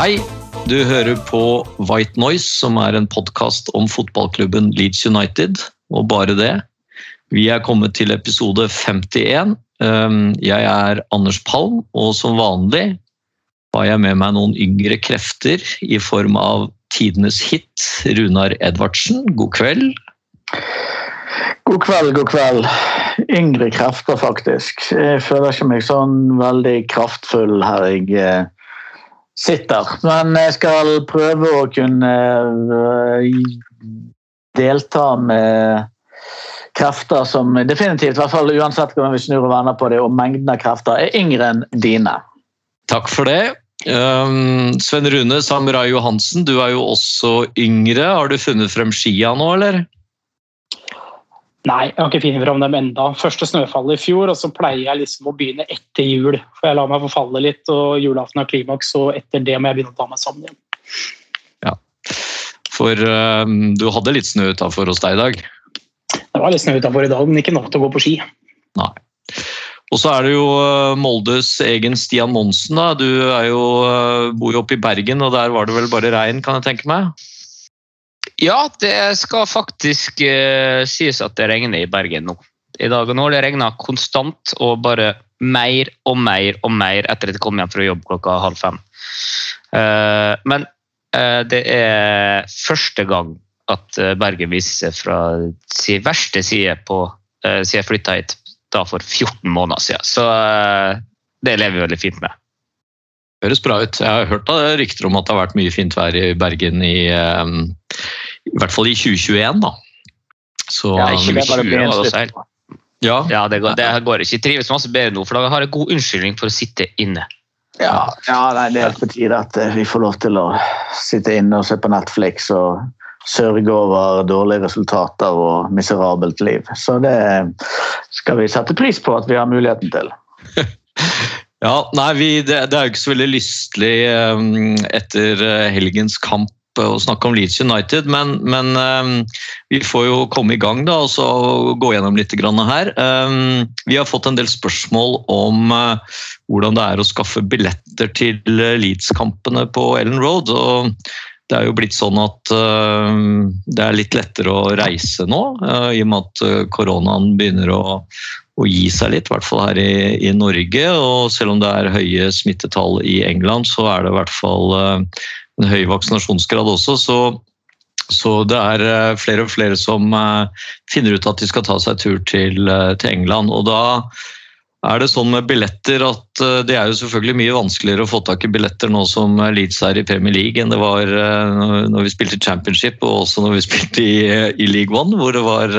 Hei, du hører på White Noise, som er en podkast om fotballklubben Leeds United, og bare det. Vi er kommet til episode 51. Um, Jeg er Anders Palm, og som vanlig har jeg med meg noen yngre krefter i form av tidenes hit, Runar Edvardsen. God kveld. God kveld, god kveld. Yngre krefter, faktisk. Jeg føler ikke meg sånn veldig kraftfull her jeg sitter. Men jeg skal prøve å kunne eh, delta med krefter som definitivt, i hvert fall uansett hvordan vi snur og vender på det, og mengden av krefter er yngre enn dine. Takk for det. Um, Sven Rune Samurai Johansen, du er jo også yngre. Har du funnet frem skia nå, eller? Nei, jeg har ikke funnet fram dem enda. Første snøfallet i fjor, og så pleier jeg liksom å begynne etter jul. For jeg lar meg forfalle litt, og julaften har klimaks, og etter det må jeg begynne å ta meg sammen igjen. For um, du hadde litt snø utafor hos deg i dag. Det var litt snø utafor i dag, men ikke nok til å gå på ski. Og så er det jo uh, Moldes egen Stian Monsen. da. Du er jo, uh, bor jo oppe i Bergen, og der var det vel bare regn, kan jeg tenke meg? Ja, det skal faktisk uh, sies at det regner i Bergen nå. I dag og nå har det regna konstant og bare mer og mer og mer etter at jeg kom hjem fra jobb klokka halv fem. Uh, men uh, det er første gang at Bergen viser seg fra sin verste side på, siden jeg flytta hit da for 14 måneder siden. Så det lever vi veldig fint med. Høres bra ut. Jeg har hørt rykter om at det har vært mye fint vær i Bergen i, i hvert fall i 2021, da. Så Ja, ikke det bare 20 blir en var det slutt. ja, Ja, det går, det går ikke. Jeg trives masse bedre nå, for da har jeg god unnskyldning for å sitte inne. Ja, ja nei, det er på tide at eh, vi får lov til å sitte inne og se på Netflix og sørge over dårlige resultater og miserabelt liv. Så det skal vi sette pris på at vi har muligheten til. Ja, nei, vi, det, det er jo ikke så veldig lystelig um, etter uh, helgens kamp uh, å snakke om Leeds United, men, men um, vi får jo komme i gang da, og så gå gjennom litt her. Um, vi har fått en del spørsmål om uh, hvordan det er å skaffe billetter til Leeds-kampene på Ellen Road. og det er jo blitt sånn at det er litt lettere å reise nå, i og med at koronaen begynner å, å gi seg litt, i hvert fall her i, i Norge. Og selv om det er høye smittetall i England, så er det i hvert fall en høy vaksinasjonsgrad også. Så, så det er uh, flere og flere som uh, finner ut at de skal ta seg tur til, uh, til England. Og da er det sånn med billetter at uh, det er jo selvfølgelig mye vanskeligere å få tak i billetter nå som Leeds er i Premier League enn det var uh, når vi spilte Championship og også når vi spilte i, i League One, hvor det var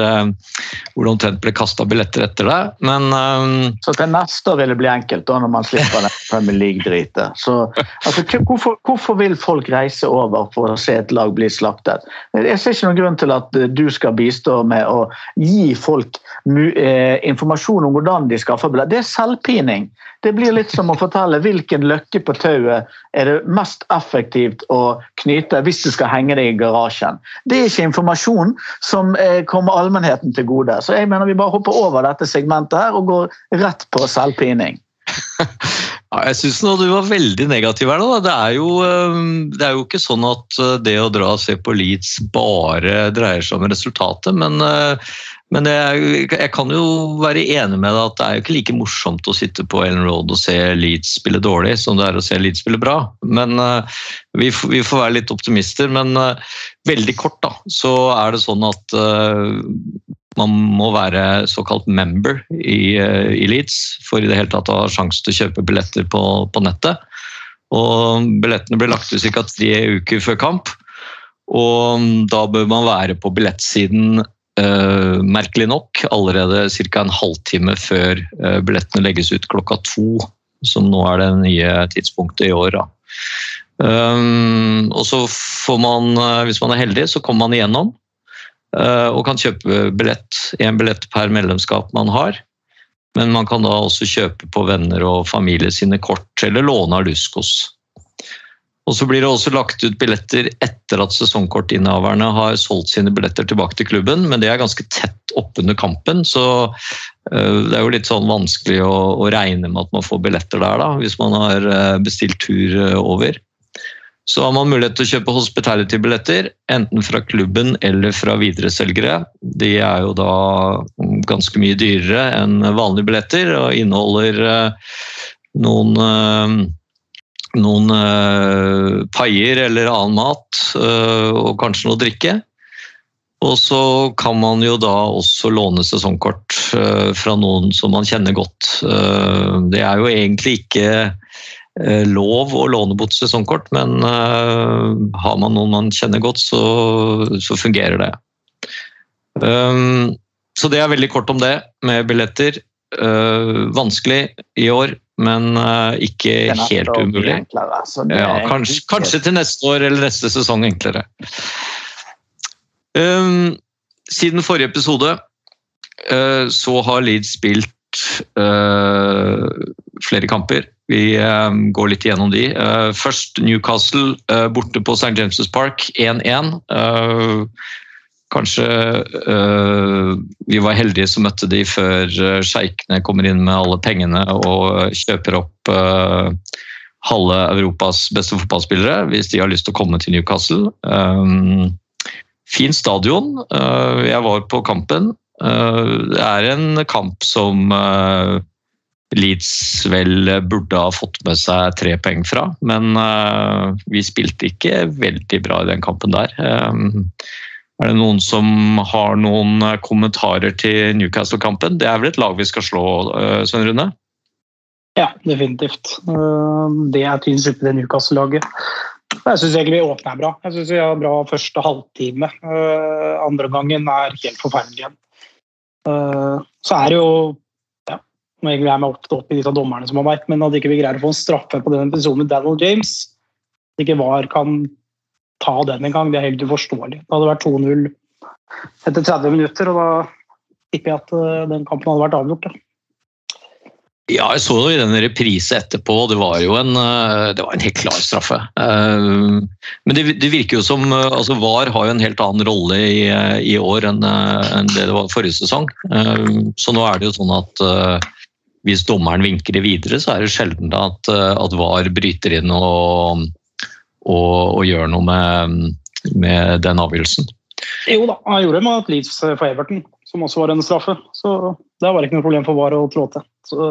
hvor det omtrent ble kasta billetter etter det. Men um, Så til neste år vil det bli enkelt da når man slipper den Premier League-dritet. Så altså, hvorfor, hvorfor vil folk reise over for å se et lag bli slaktet? Jeg ser ikke noen grunn til at eh, du skal bistå med å gi folk eh, informasjon om hvordan de skaffer billett. Det er selvpining. Det blir litt som å fortelle hvilken løkke på tauet er det mest effektivt å knyte hvis du skal henge deg i garasjen. Det er ikke informasjon som eh, kommer allmennheten til gode. Så jeg mener vi bare hopper over dette segmentet her og går rett på selvpining. Ja, jeg syns du var veldig negativ her. nå. Det er, jo, det er jo ikke sånn at øh, det å dra og se på Leeds bare dreier seg om resultatet, men, øh, men er, jeg kan jo være enig med deg at det er jo ikke like morsomt å sitte på Ellen Road og se Leeds spille dårlig som det er å se Leeds spille bra. Men uh, vi, vi får være litt optimister. Men uh, veldig kort da, så er det sånn at uh, man må være såkalt member i, i Leeds for i det hele tatt å ha sjanse til å kjøpe billetter på, på nettet. Og Billettene blir lagt ut ca. tre uker før kamp. Og da bør man være på billettsiden eh, merkelig nok allerede ca. en halvtime før uh, billettene legges ut klokka to som nå er det nye tidspunktet i år. Um, og så får man, uh, hvis man er heldig, så kommer man igjennom uh, og kan kjøpe billett. Én billett per medlemskap man har. Men man kan da også kjøpe på venner og familie sine kort, eller låne av Luskos. Og så blir det også lagt ut billetter etter at sesongkortinnehaverne har solgt sine billetter tilbake til klubben, men det er ganske tett oppunder kampen, så uh, det er jo litt sånn vanskelig å, å, regne med at man får billetter der, da, hvis man har uh, bestilt tur uh, over. Så har man mulighet til å kjøpe hospitality-billetter, enten fra klubben eller fra videreselgere. De er jo da ganske mye dyrere enn vanlige billetter og inneholder noen noen uh, paier eller annen mat, uh, og kanskje noe drikke. Og så kan man jo da også låne sesongkort uh, fra noen som man kjenner godt. det er jo egentlig ikke lov å låne bort sesongkort, men har man noen man kjenner godt, så, så fungerer det. Um, så det er veldig kort om det med billetter. vanskelig i år, men uh, ikke helt umulig. Enklere, ja, kanskje, kanskje, til neste år eller neste sesong enklere. Um, siden forrige episode uh, så har Leeds spilt uh, flere kamper. Vi går litt gjennom de. først Newcastle borte på St. James' Park 1-1. Kanskje øh, vi var heldige som møtte de før øh, sjeikene kommer inn med alle pengene og kjøper opp øh, halve Europas beste fotballspillere hvis de har lyst til å komme til Newcastle. Um, fin stadion. Uh, jeg var på kampen. Uh, det er en kamp som uh, Leeds vel burde ha fått med seg tre poeng fra, men vi spilte ikke veldig bra i den kampen der. Um, er det noen som har noen eh, kommentarer til Newcastle-kampen? Det er vel et lag vi skal slå, eh, Svein Rune? Ja, definitivt. Eh, det er tynn suppe, det Newcastle-laget. Jeg syns egentlig vi åpner bra. Jeg synes vi har bra første halvtime. Andre gangen er helt forferdelig igjen. Så er det jo ja, Nå er jeg opp, opp i litt av dommerne som har vært, men at ikke vi greier å få en straffe på den episoden med Daniel James At ikke VAR kan ta den en gang. Det er helt uforståelig. Det hadde vært 2-0 etter 30 minutter, og da tipper jeg at eh, den kampen hadde vært avgjort. Da. Ja, jeg så jo i den reprise etterpå, det var jo en, eh, det var en helt klar straffe. Eh, men det, det, virker jo som altså VAR har jo en helt annen rolle i, i år enn, enn, det det var forrige sesong. Så nå er det jo sånn at hvis dommeren vinker det videre, så er det sjelden at, at VAR bryter inn og og, og gjøre noe med, med, den avgjørelsen. Jo da, han gjorde det med et Leeds for Everton, som også var en straffe. Så det var ikke noe problem for VAR å trå til. Så,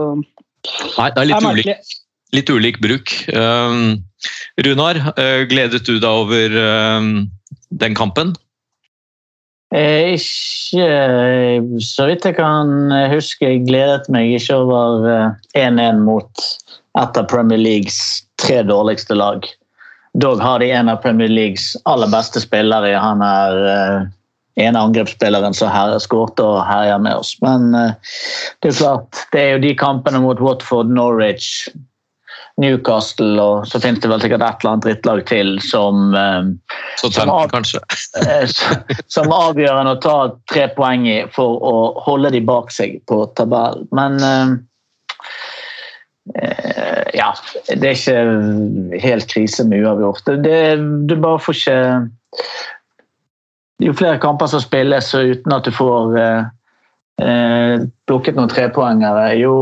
Nei, det er litt, er ulik, litt ulik bruk. Um, Runar, uh, gledet du deg over um, den kampen? Eh, ikke så vidt jeg kan huske. Jeg gledet meg ikke over 1-1 uh, mot et av Premier Leagues tre dårligste lag. Dog har de en av Premier Leagues aller beste spillere. Han er uh, en angrepsspilleren som her skåret og herjer med oss. Men uh, det er klart, det er jo de kampene mot Watford, Norwich, Newcastle og så finnes det vel sikkert et eller annet drittlag til som uh, som, av, som avgjørende å ta tre poeng i for å holde de bak seg på tabellen. Men ja, det er ikke helt krise med uavgjort. Du bare får ikke Jo flere kamper som spilles uten at du får eh, eh, plukket noen trepoengere, jo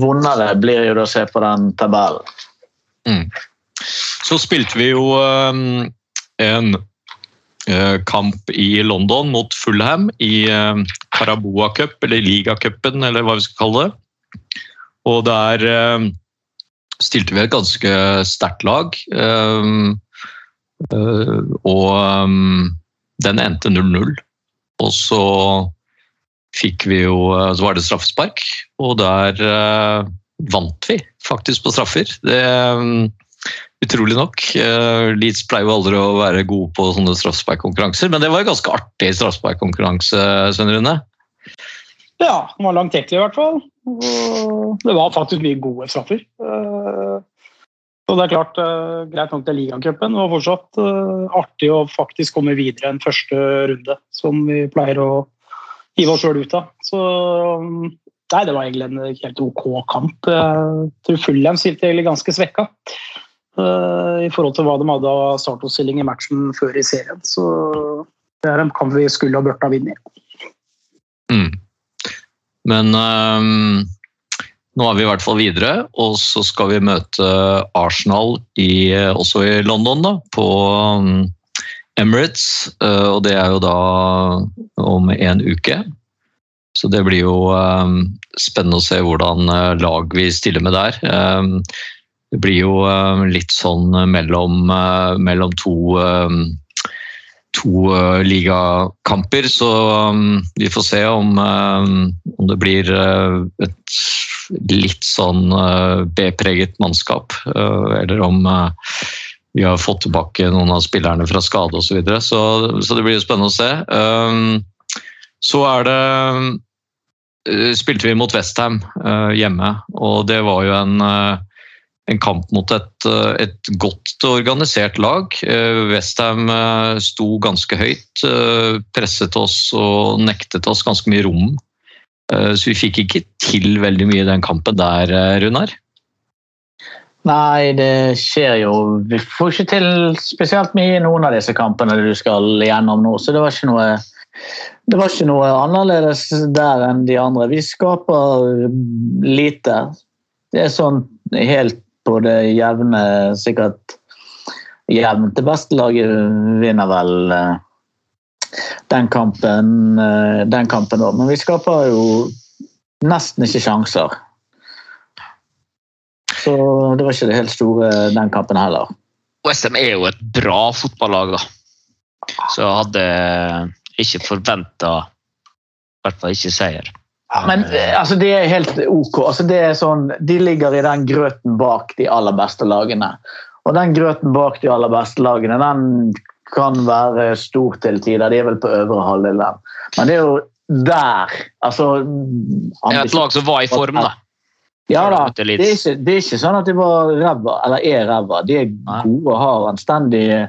vondere blir det å se på den tabellen. Mm. Så spilte vi jo um, en kamp i London mot Fulham i Caraboa Cup, eller Ligacupen, eller hva vi skal kalle det. Og der uh, stilte vi et ganske sterkt lag. Uh, uh, og den endte 0-0. Og så fikk vi jo Så var det straffespark, og der vant vi faktisk på straffer. Det Utrolig nok. Leeds pleier jo aldri å være gode på sånne straffesparkkonkurranser, men det var en ganske artig straffesparkkonkurranse, Svein Rune. Ja, den var langtekkelig i hvert fall. det var faktisk mye gode straffer. Eh, Så det er klart, eh, greit nok til ligacupen. Det var fortsatt eh, artig å faktisk komme videre en første runde, som vi pleier å hive oss sjøl ut av. Så nei, det var egentlig en helt OK kamp. Jeg tror Fulham stilte egentlig ganske svekka i forhold til hva de hadde av startoppstilling i matchen før i serien. Så det er en kamp vi skulle og burde ha vunnet. Mm. Men um, nå er vi i hvert fall videre, og så skal vi møte Arsenal i, også i London, da, på um, Emirates. eh, og det er jo da om en uke. Så det blir jo ehm, spennende å se hvordan eh, lag vi stiller med der. Ehm, det blir jo ehm, litt sånn mellom, eh, mellom to ehm, to ligakamper, så vi får se om, om det blir uh, et litt sånn uh, B-preget mannskap, uh, eller om vi har fått tilbake noen av spillerne fra skade osv. Så, videre. så Så det blir jo spennende å se. Så er det spilte vi mot Westham hjemme, og det var jo en en kamp mot et, et godt organisert lag. Westham sto ganske høyt, presset oss og nektet oss ganske mye rom. Uh, Så vi fikk ikke til veldig mye i den kampen der, uh, Runar. Nei, det skjer jo Vi får ikke til spesielt mye i noen av disse kampene du skal gjennom nå, så det var ikke noe det var ikke noe annerledes der enn de andre. Vi skaper lite. Det er sånn helt på det jevne Sikkert jevnt. Det beste laget vinner vel eh, den kampen eh, den kampen òg. Men vi skaper jo nesten ikke sjanser. Så det var ikke det helt store den kampen heller. Westham er jo et bra fotballag, da. Så jeg hadde ikke forventa i hvert fall ikke seier. Men eh, altså, det er helt ok. Altså, det er sånn, de ligger i den grøten bak de aller beste lagene. Og den grøten bak de aller beste lagene den kan være stor til tider. De er vel på øvre halvdel der. Men det er jo der altså, Det er et lag som var i form, da. Ja da. Det er, ikke, det er ikke sånn at de var ræva, eller er ræva. De er gode har anstendige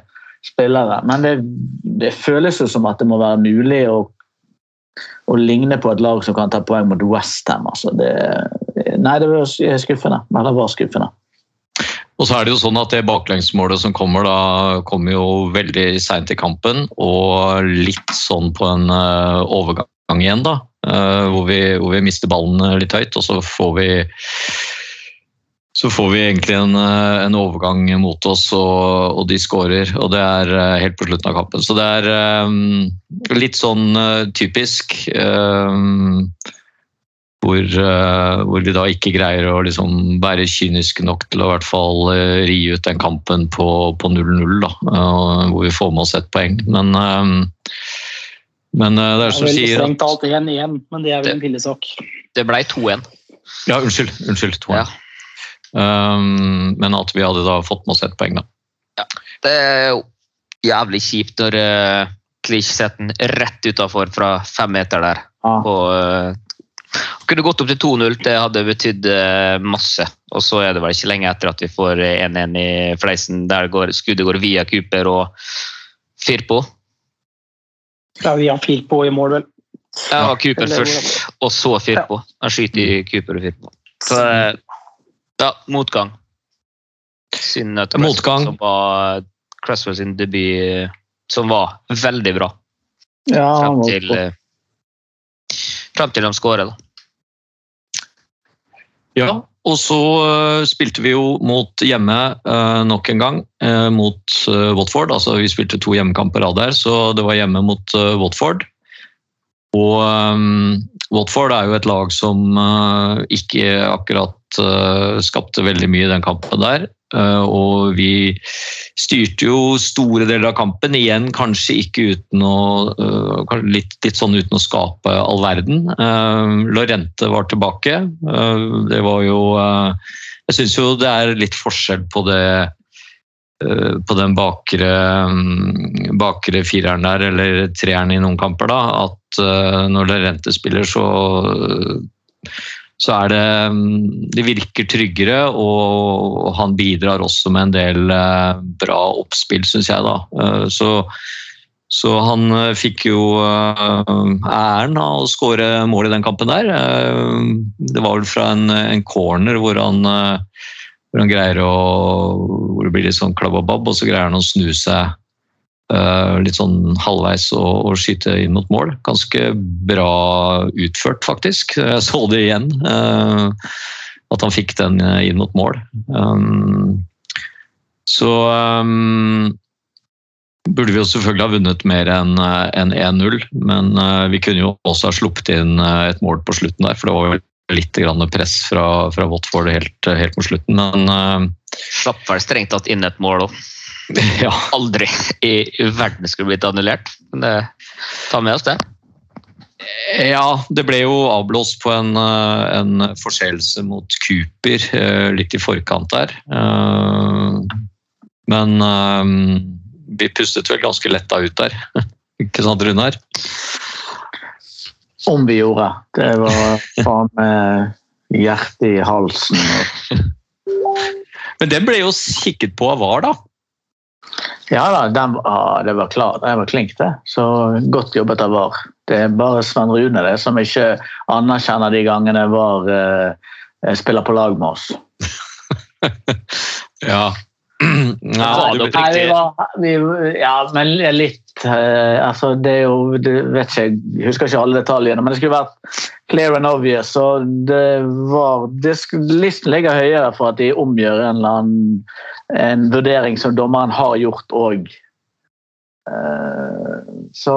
spillere. Men det, det føles jo som at det må være mulig å, å ligne på et lag som kan ta poeng mot Westham. Altså det, nei, det var skuffende. Eller var skuffende. Og så er det jo sånn at det baklengsmålet som kommer, da kommer jo veldig seint i kampen, og litt sånn på en eh, overgang igjen, da. eh, hvor, vi, hvor vi mister ballen eh, litt høyt, og så får vi så får vi egentlig en, en overgang mot oss, og, og de skårer. Og det er helt på slutten av kampen. Så det er um, litt sånn uh, typisk. eh, hvor, eh, hvor vi da ikke greier å liksom være kyniske nok til å i hvert fall eh, ri ut den kampen på på 0-0, da, eh, hvor vi får med oss ett poeng. Men, men det er Det som er vel sier at talt 1-1, men det er vel en pillesokk. Det ble 2-1. Ja, unnskyld. unnskyld to Ja. um, men at vi hadde da fått med oss ett poeng, da. Det er jo jævlig kjipt når uh, Klich setter den rett utafor fra fem meter der. Ah. På, eh, kunne gått opp til 2-0, det hadde betydd eh, masse. Og så er det vel ikke lenge etter at vi får 1-1 i fleisen, der går, skuddet går via Cooper og Firpo. Ja, via Firpo i mål, vel. Ja, Cooper Eller- først, og så Firpo. Han skyter i Cooper og Firpo. Så eh, ja, motgang. Synd at det Motgang. som var Cresswell sin debut, eh, som var veldig bra. Ja, han Frem til, eh, frem til de skårer, da. Ja, og så eh, spilte vi jo mot hjemme eh, nok en gang, eh, mot Watford. Altså vi spilte to hjemmekamper av der, så det var hjemme mot Watford. Og Watford er jo et lag som ikke akkurat skapte veldig mye i den kampen der. Eh, og vi styrte jo store deler av kampen, igjen kanskje ikke uten å eh, litt, litt sånn uten å skape all verden. Eh, Lorente var tilbake. Det var jo Jeg syns jo det er litt forskjell på det på den bakre, mm, bakre fireren der, eller treeren i noen kamper, da, at når Lorente spiller, så så er det De virker tryggere, og han bidrar også med en del eh, bra oppspill, syns jeg, da. Eh, så, så han eh, fikk jo æren av å skåre mål i den kampen der. Det var vel fra en, en corner hvor han, hvor han greier å Hvor det blir litt sånn klabb og babb, og så greier han å snu seg litt sånn halvveis og, og skyte inn mot mål. Ganske bra utført, faktisk. Jeg så det igjen. eh, at han fikk den eh, inn mot mål. Så burde vi jo selvfølgelig ha vunnet mer enn eh, 1-0, men eh, vi kunne jo også ha sluppet inn eh, et mål på slutten der, for det var jo litt press fra, fra Watford helt, helt mot slutten. Men eh, Slapp vel strengt tatt inn et mål òg. ja, Aldri i verden skulle blitt annullert. Men det, ta med oss det. Ja, det ble jo avblåst på en, eh, en forseelse mot Cooper eh, litt i forkant der. Eh, Men vi pustet vel ganske letta ut der. Ikke sant, Runar? Om vi gjorde. Det var faen meg hjertet i halsen. Men den ble jo kikket på av VAR, da. Ja da, den, ah, det var klart. Det var klink, det. Så godt jobbet av VAR. Det er bare Sven Rune det, som ikke anerkjenner de gangene VAR eh, spiller på lag med oss. Ja. Ja, Nei, vi var, vi, ja, men litt eh, altså Det er jo det vet ikke, Jeg husker ikke alle detaljene, men det skulle vært clear and obvious. Og det var, det skulle, listen ligger høyere for at de omgjør en eller annen en vurdering som dommeren har gjort òg. så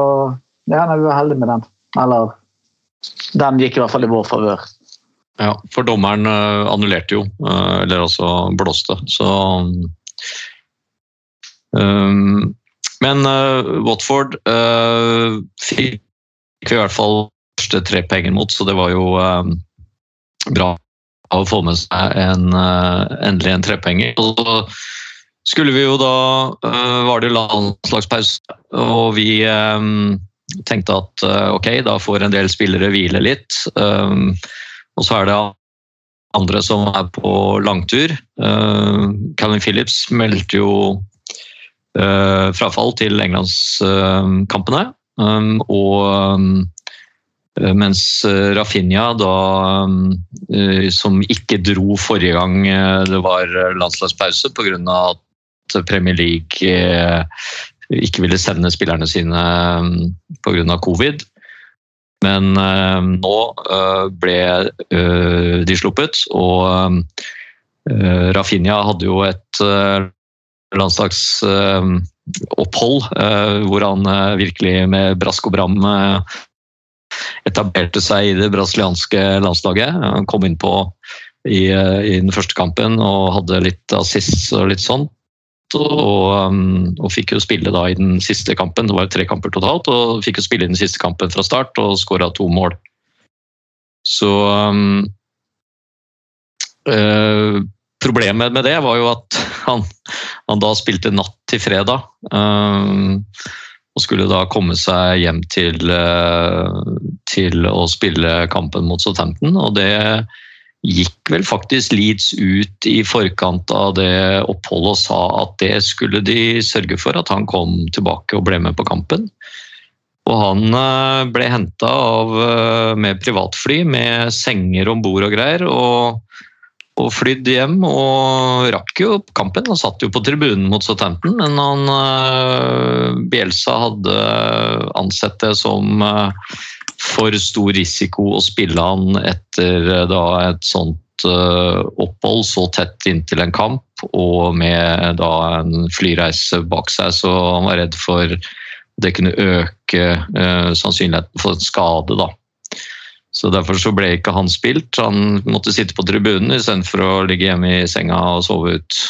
ja, vi var heldige med den. Eller den gikk i hvert fall i vår favør. ja, for dommeren eh, annullerte jo, eh, eller altså blåste, så um, Men uh, Watford uh, fikk i hvert fall første tre penger mot, så det var jo um, bra å få med seg en, eh, endelig en trepenger. Og så skulle vi jo da eh, Var det landslagspause, og vi eh, tenkte at ok, da får en del spillere hvile litt. Og så er det andre som er på langtur. Uh, Calvin Phillips meldte jo uh, frafall til englandskampene. Um, og um, mens Rafinha, da, um, uh, som ikke dro forrige gang det var landslagspause pga. at Premier League ikke ville sende spillerne sine pga. covid. Men eh, nå eh, ble eh, de sluppet, og eh, Rafinha hadde jo et eh, landslagsopphold eh, hvor han eh, virkelig med brask og bram eh, etablerte seg i det brasilianske landslaget. Han kom innpå i, eh, i den første kampen og hadde litt assist og litt sånt. Og, um, og fikk jo spille da i den siste kampen, det var jo tre kamper totalt, og fikk jo spille i den siste kampen fra start og skåra to mål. Så eh, Problemet med det var jo at han, han da spilte natt til fredag. um, og skulle da komme seg hjem til, eh, til å spille kampen mot Southampton, og det gikk vel faktisk Leeds ut i forkant av det oppholdet og sa at det skulle de sørge for, at han kom tilbake og ble med på kampen. Og han eh, ble henta med privatfly med senger om bord og greier. og og flydd hjem og rakk jo kampen. Han satt jo på tribunen mot Southampton, men han, eh, Bielsa hadde ansett det som eh, for stor risiko å spille han etter eh, da et sånt opphold så tett inntil en kamp, og med da en flyreise bak seg, så han var redd for det kunne øke sannsynligheten for en skade. da. Så Derfor så ble ikke han spilt. Han måtte sitte på tribunen istedenfor å ligge hjemme i senga og sove ut.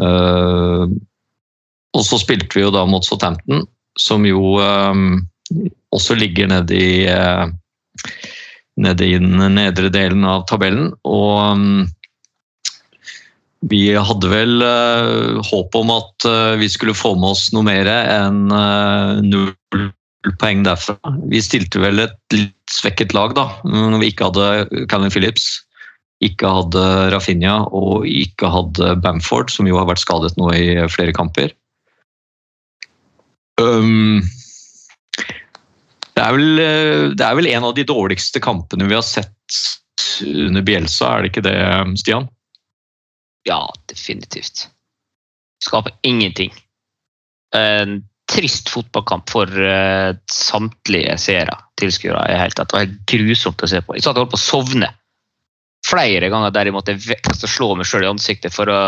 Uh, og så spilte vi jo da mot Southampton, som jo um, også ligger nede i, uh, nede i den nedre delen av tabellen. Og um, vi hadde vel uh, håp om at uh, vi skulle få med oss noe mer enn eh, null poeng derfra. Vi stilte vel et litt svekket lag, da. Når vi ikke hadde Calvin Phillips, ikke hadde Rafinha og ikke hadde Bamford, som jo har vært skadet nå i flere kamper. Um, det, er vel, eh, det er vel en av de dårligste kampene vi har sett under Bielsa, er det ikke det, Stian? Ja, definitivt. Skaper ingenting. En trist fotballkamp for uh, samtlige seere, tilskuere. i hele tatt. Det var helt grusomt å se på. Jeg satt og holdt på å sovne flere ganger der jeg måtte vekst slå meg sjøl i ansiktet for å,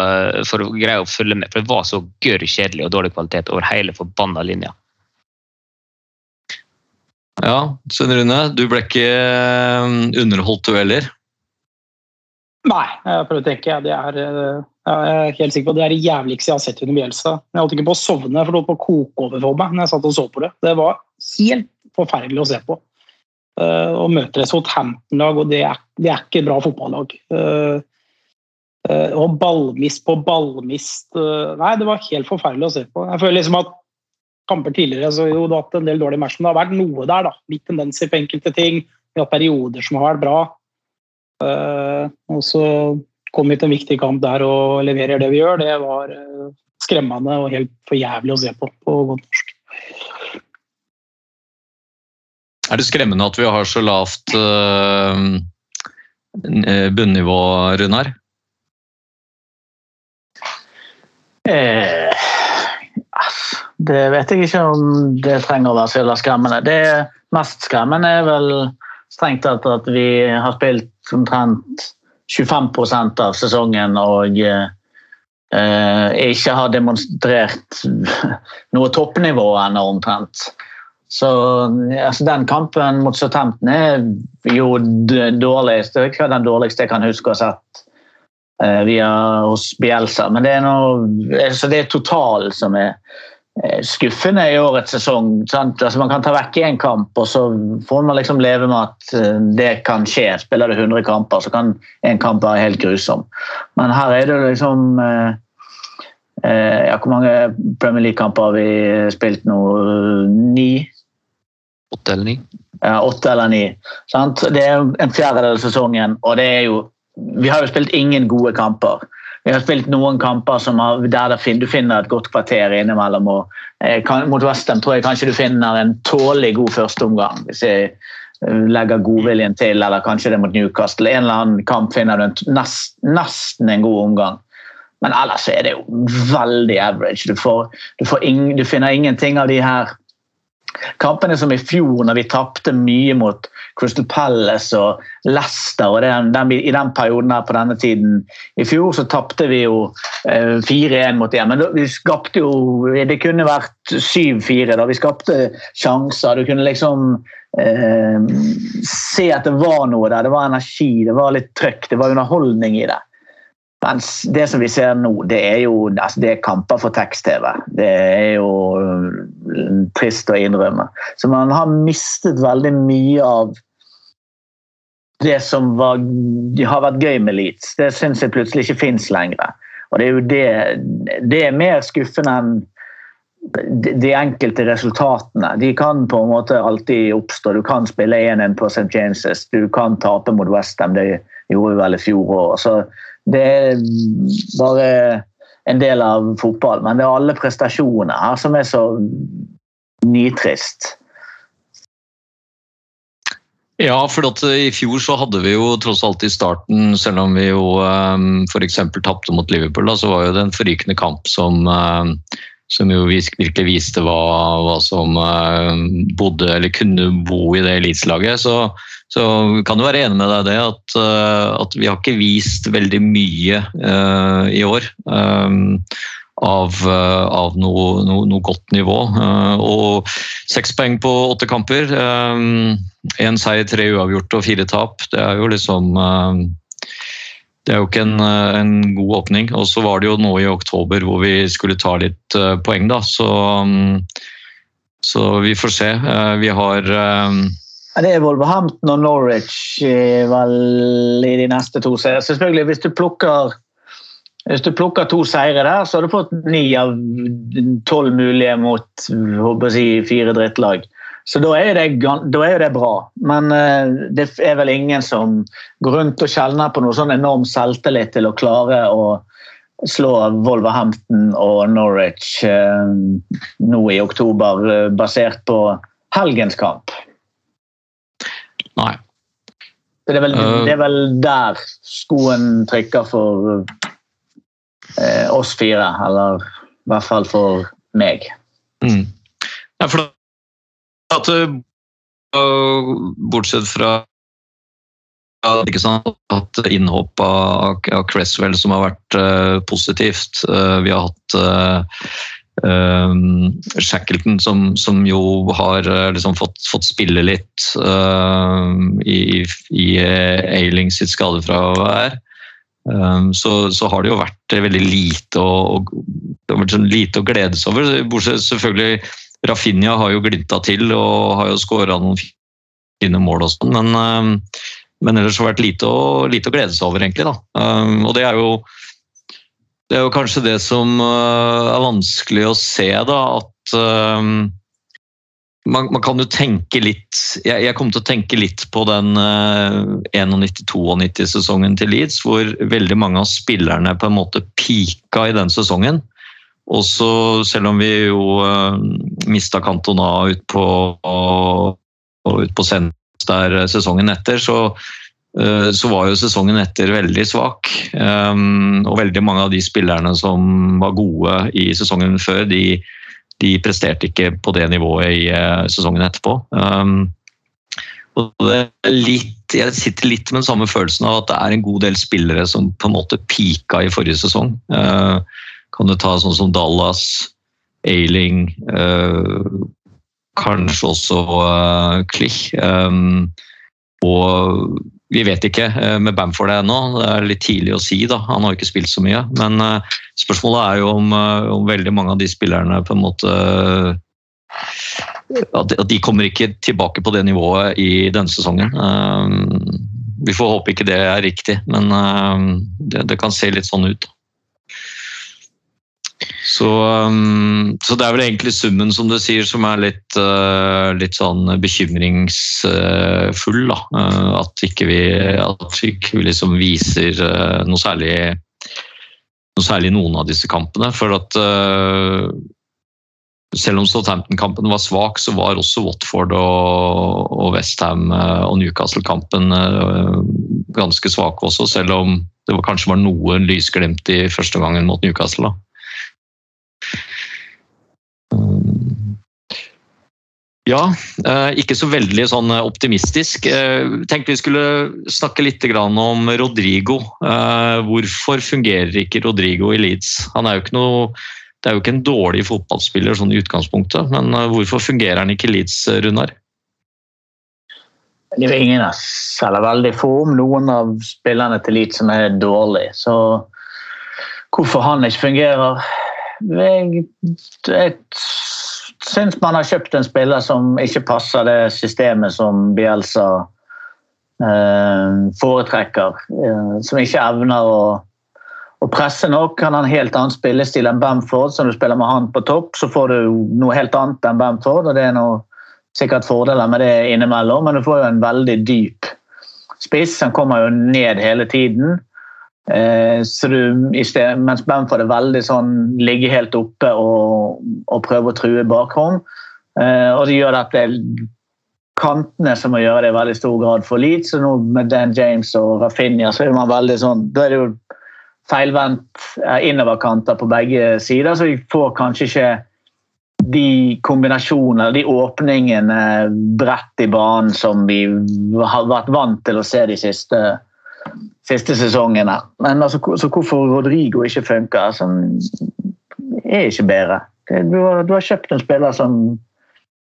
for å greie å følge med. For det var så gørr kjedelig og dårlig kvalitet over hele forbanna linja. Ja, Svein Rune, du ble ikke eh, underholdt du heller? Nei, jeg prøver å tenke. Det er, eh, jeg er helt sikker på det er det jævligste jeg har sett under Bjelsa. Jeg holdt ikke på å sovne, for det holdt på å koke over for meg når jeg satt og så på det. Det var helt forferdelig å se på. Uh, og møter et Southampton-lag, og det er, det er, ikke bra fotballag. Uh, og ballmist på ballmist Nei, det var helt forferdelig å se på. Jeg føler liksom at kamper tidligere så jo, det har hatt en del dårlige matcher, men det har vært noe der. da, Litt tendenser på enkelte ting. Vi har perioder som har vært bra. Og så kom vi til en viktig kamp der og leverer det vi gjør. Det var skremmende og helt for jævlig å se på på godt norsk. Er det skremmende at vi har så lavt uh, bunnivå, Runar? Eh, det vet jeg ikke om det trenger å være så skremmende. Det mest skremmende er vel strengt tatt at vi har spilt omtrent 25% av sesongen og eh, ikke har demonstrert noe toppnivå ennå, omtrent. Så altså, Den kampen mot Southampton er jo dårligst. Det er den dårligste jeg kan huske å ha sett eh, via hos Bielsa. Men det er, noe, altså, det er totalen som er skuffende i årets sesong. Altså, man kan ta vekk én kamp, og så får man liksom leve med at uh, det kan skje. Spiller du 100 kamper, så kan én kamp være helt grusom. Men her er det liksom ja, Hvor mange Premier League-kamper har vi spilt nå? Ni? Åtte eller ni? Ja, åtte eller ni. Sant? Det er en fjerdedel av sesongen, og det er jo Vi har jo spilt ingen gode kamper. Vi har spilt noen kamper har, der du finner et godt kvarter innimellom. og eh, kan, Mot Westham tror jeg kanskje du finner en tålelig god førsteomgang. Hvis jeg eh, legger godviljen til, eller kanskje det er mot Newcastle. En eller annen kamp finner du en, nest, nesten en god omgang. Men ellers er det jo veldig average. Du, får, du, får ing, du finner ingenting av de her kampene som i fjor, når vi tapte mye mot Crystal Palace og Leicester og den, den, I den perioden her på denne tiden i fjor så tapte vi jo eh, 4-1 mot dem. Men da, vi skapte jo Det kunne vært 7-4. da Vi skapte sjanser. Du kunne liksom eh, se at det var noe der. Det var energi, det var litt trøkk, det var underholdning i det. Mens det som vi ser nå, det er jo altså det er kamper for tekst-TV. Det er jo mm, trist å innrømme. Så man har mistet veldig mye av det som var, har vært gøy med Leeds. Det syns jeg plutselig ikke fins lenger. Og det er jo det, det er mer skuffende enn de enkelte resultatene. De kan på en måte alltid oppstå. Du kan spille 1-1 på St. James', du kan tape mot Westham. Det gjorde vi vel i fjor òg. Det er bare en del av fotball, men det er alle prestasjoner her som er så nitrist. Ja, for i fjor så hadde vi jo tross alt i starten, selv om vi jo um, f.eks. tapte mot Liverpool, da, så var jo det en forrykende kamp som, um, som jo virkelig viste hva, hva som uh, bodde eller kunne bo i det elitelaget. Så så kan jo være enig med deg det at, eh, at vi har ikke vist veldig mye uh, i år. Um, av, av noe, noe, noe, godt nivå. Og seks poeng på åtte kamper. Én seier, tre uavgjort og fire tap. Det er jo liksom Det er jo ikke en, en god åpning. Og så var det jo nå i oktober hvor vi skulle ta litt poeng, da. Så, um, så vi får se. vi har det er Wolverhampton og Norwich eh, vel, i de neste to seriene. Selvfølgelig, hvis du plukker hvis du plukker to seire der, så har du fått ni av tolv mulige mot si, fire drittlag. Så da er, det, da er jo det bra. Men eh, det er vel ingen som går rundt og kjenner på noe sånn enorm selvtillit til å klare å slå Wolverhampton og Norwich eh, nå i oktober, eh, basert på helgens kamp. Nei. Det er vel, det er vel der skoen trykker for oss fire, eller i hvert fall for meg. Mm. Ja, for at øh, Bortsett fra ikke sant, at innhopp av, av Cresswell som har vært uh, positivt. Uh, vi har hatt uh, um, Shackleton som, som jo har liksom fått, fått spille litt i, i Ailing sitt skadefravær. Um, så, så har det jo vært veldig lite å, å, sånn lite å glede over. Bortsett selvfølgelig Rafinha har jo glinta til og har jo skåra noen fine mål og sånn, men, um, men ellers har det vært lite å, lite å glede seg over, egentlig. da. Um, og det er jo det er jo kanskje det som uh, er vanskelig å se, da, at man, man kan jo tenke litt Jeg, jeg kom til å tenke litt på den uh, 91-92-sesongen til Leeds, hvor veldig mange av spillerne på en måte pika i den sesongen. Og så, selv om vi jo uh, mista Cantona ut på, og ut på der sesongen etter, så, uh, så var jo sesongen etter veldig svak. Um, og veldig mange av de spillerne som var gode i sesongen før, de, de presterte ikke på det nivået i uh, sesongen etterpå. Um, og det er litt, jeg sitter litt med den samme følelsen av at det er en god del spillere som på en måte pika i forrige sesong. Uh, kan du ta sånn som Dallas, Ailing, uh, kanskje også uh, Klich. Um, og vi vet ikke med Bamford ennå, det er litt tidlig å si. da, Han har ikke spilt så mye. Men spørsmålet er jo om, om veldig mange av de spillerne på en måte at, de kommer ikke tilbake på det nivået i denne sesongen. Vi får håpe ikke det er riktig, men det, det kan se litt sånn ut. Så, um, så det er vel egentlig summen som du sier som er litt, uh, litt sånn bekymringsfull. Da. Uh, at ikke vi, at vi ikke liksom viser uh, noe særlig noe særlig noen av disse kampene. For at selv om Southampton-kampen var svak, så var også Watford og, og Westham og Newcastle-kampen ganske svake også, selv om det var, kanskje var noe lysglimt i første gangen mot Newcastle. da. Ja, eh, ikke så veldig sånn optimistisk. Eh, tenkte vi skulle snakke litt om Rodrigo. Eh, Hvorfor fungerer ikke Rodrigo i Leeds? Han er jo ikke noe, det er jo ikke en dårlig fotballspiller sånn i utgangspunktet, men eh, hvorfor fungerer han ikke i Leeds, Runar? Det er jo ingen av eller veldig få om noen av spillerne til Leeds som er dårlige. Så hvorfor han ikke fungerer Jeg, jeg syns man har kjøpt en spiller som ikke passer det systemet som Bielsa eh, foretrekker. Eh, som ikke evner å, å presse nok. Han har en helt annen spillestil enn Bamford. Så når du spiller med han på topp, så får du noe helt annet enn Bamford. og det er noe sikkert fordeler med det innimellom, men du får jo en veldig dyp spiss. Han kommer jo ned hele tiden. Eh, så du, sted, mens Bamford er veldig sånn ligge helt oppe og, og prøve å true bakrom. Eh, og det gjør at det er kantene som må gjøre det i veldig stor grad for Leeds. Så nå med Dan James og Rafinha så er man veldig sånn Da er det jo feilvendt eh, innoverkanter på begge sider, så vi får kanskje ikke de kombinasjonene, de åpningene bredt i banen som vi har vært vant til å se de siste, siste sesongene. Men altså, så hvorfor Rodrigo ikke funker, som er ikke bedre. Du har, du har kjøpt en spiller som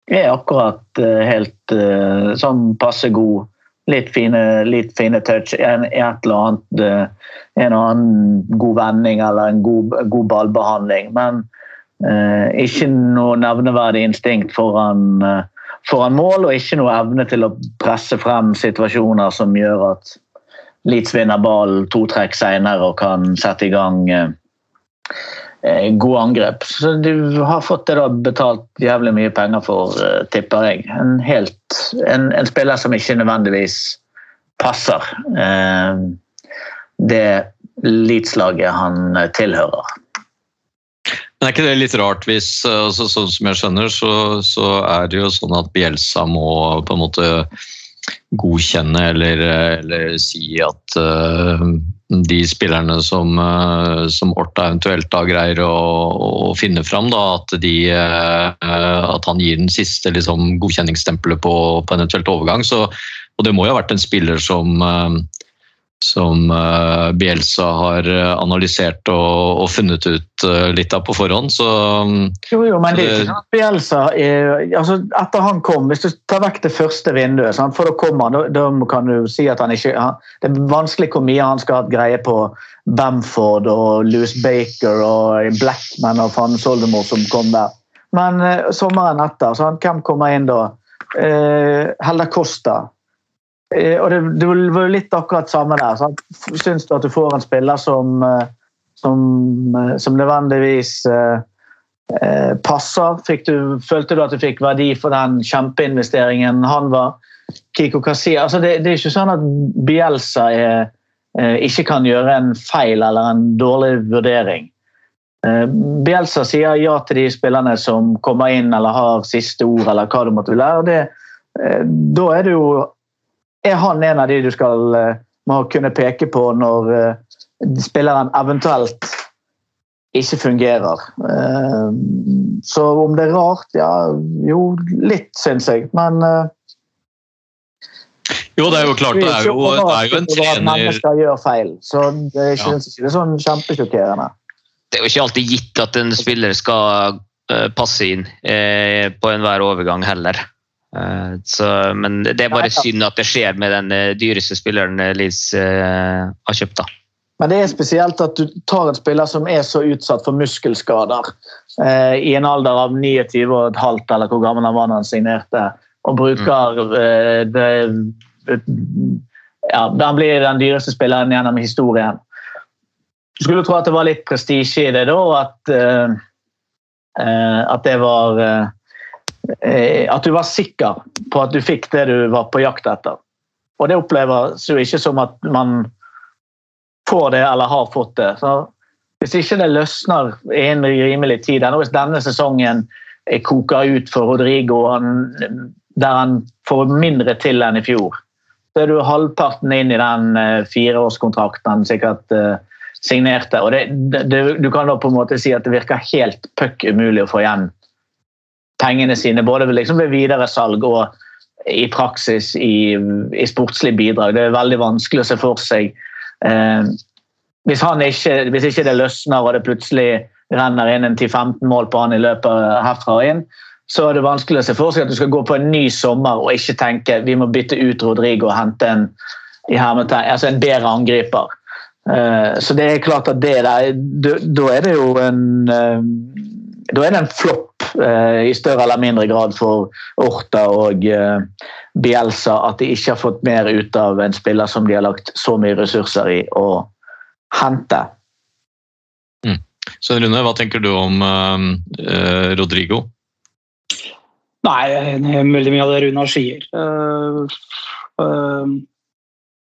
er akkurat eh, helt uh, sånn passe god. Litt fine, litt fine touch, en, et eller annet, uh, en eller annen god vending eller en god, god ballbehandling. Men eh, ikke noe nevneverdig instinkt foran, foran mål, og ikke noe evne til å presse frem situasjoner som gjør at Leeds vinner ballen to trekk senere og kan sette i gang eh, gode angrep. Så du har fått det da betalt jævlig mye penger for, eh, tipper jeg. En, helt, en, en spiller som ikke nødvendigvis passer eh, det Leeds-laget han eh, tilhører. Men er ikke det litt rart hvis, eh, altså, sånn som jeg skjønner, så, så er det jo sånn at Bjelsa må på en måte godkjenne eller, eller si at uh, de spillerne som, uh, som Orta eventuelt da greier å, å finne fram, da, at, de, uh, at han gir den siste liksom, godkjenningsstempelet på, på en eventuelt overgang. Så, og det må jo ha vært en spiller som som eh, Bielsa har eh, analysert og, og funnet ut eh, litt av på forhånd. Så Jo, jo, men det det- Bielsa er, altså Etter han kom, hvis du tar vekk det første vinduet, sant, for da kommer han, da, kan du si at han ikke han, Det er vanskelig hvor mye han skal ha greie på Bamford og Louis Baker og Blackman og Fannes Oldemor som kom der. Men sommeren etter, sant, hvem kommer inn da? Eh, Helda Costa. Eh, og det, det var jo litt akkurat samme der. Sant? Syns du at du får en spiller som, eh, som, eh, som nødvendigvis eh, passer? Du, følte du at du fikk verdi for den kjempeinvesteringen han var? Kiko Kassi, altså det, det er ikke sånn at Bielsa er, eh, ikke kan gjøre en feil eller en dårlig vurdering. Eh, Bielsa sier ja til de spillerne som kommer inn eller har siste ord, eller hva det måtte være. og det, Da er det jo er han en av de du skal eh, må kunne peke på når eh, spilleren eventuelt ikke fungerer. Eh, Så om det er rart? Ja, jo, litt, syns jeg. Men jo, det er jo klart, det er jo, det er jo en trener Mennesker gjør feil. Så det er ikke, Ja. ikke det er sånn kjempesjokkerende. Det er jo ikke alltid gitt at en spiller skal passe inn eh, på enhver overgang heller. Eh, så, men det er bare synd at det skjer med den eh, dyreste spilleren eh, Leeds har kjøpt. da. Men det er spesielt at du tar en spiller som er så utsatt for muskelskader eh, i en alder av 29 og et halvt, eller hvor gammel han var da han signerte, og bruker eh, det, ja, Han blir den dyreste spilleren gjennom historien. Du skulle tro at det var litt prestisje i det da, at, eh, at det var At du var sikker på at du fikk det du var på jakt etter. Og det oppleves jo ikke som at man får det eller har fått det. Så hvis ikke det løsner innen rimelig tid, eller hvis denne sesongen eh, koker ut for Rodrigo, der han får mindre til enn i fjor, så er du halvparten inn i den eh, fireårskontrakten han sikkert eh, signerte. og det, det, Du kan da på en måte si at det virker helt puck umulig å få igjen pengene sine, både liksom ved videresalg og i praksis i, i sportslig bidrag. Det er veldig vanskelig å se for seg Eh, hvis, ikke, hvis ikke det løsner og det plutselig renner inn en 10-15 mål på han i løpet herfra og inn, så er det vanskelig å se for seg at du skal gå på en ny sommer og ikke tenke vi må bytte ut Rodrigo og hente en, altså en bedre angriper. Eh, så det er klart at det der, da er det jo en eh, en flopp i større eller mindre grad for Orta og eh, Bielsa at de ikke har fått mer ut av en spiller som de har lagt så mye ressurser i å hente. Så Rune, hva tenker du om eh, Rodrigo? Nei, veldig mye av det Runar sier. Uh, uh,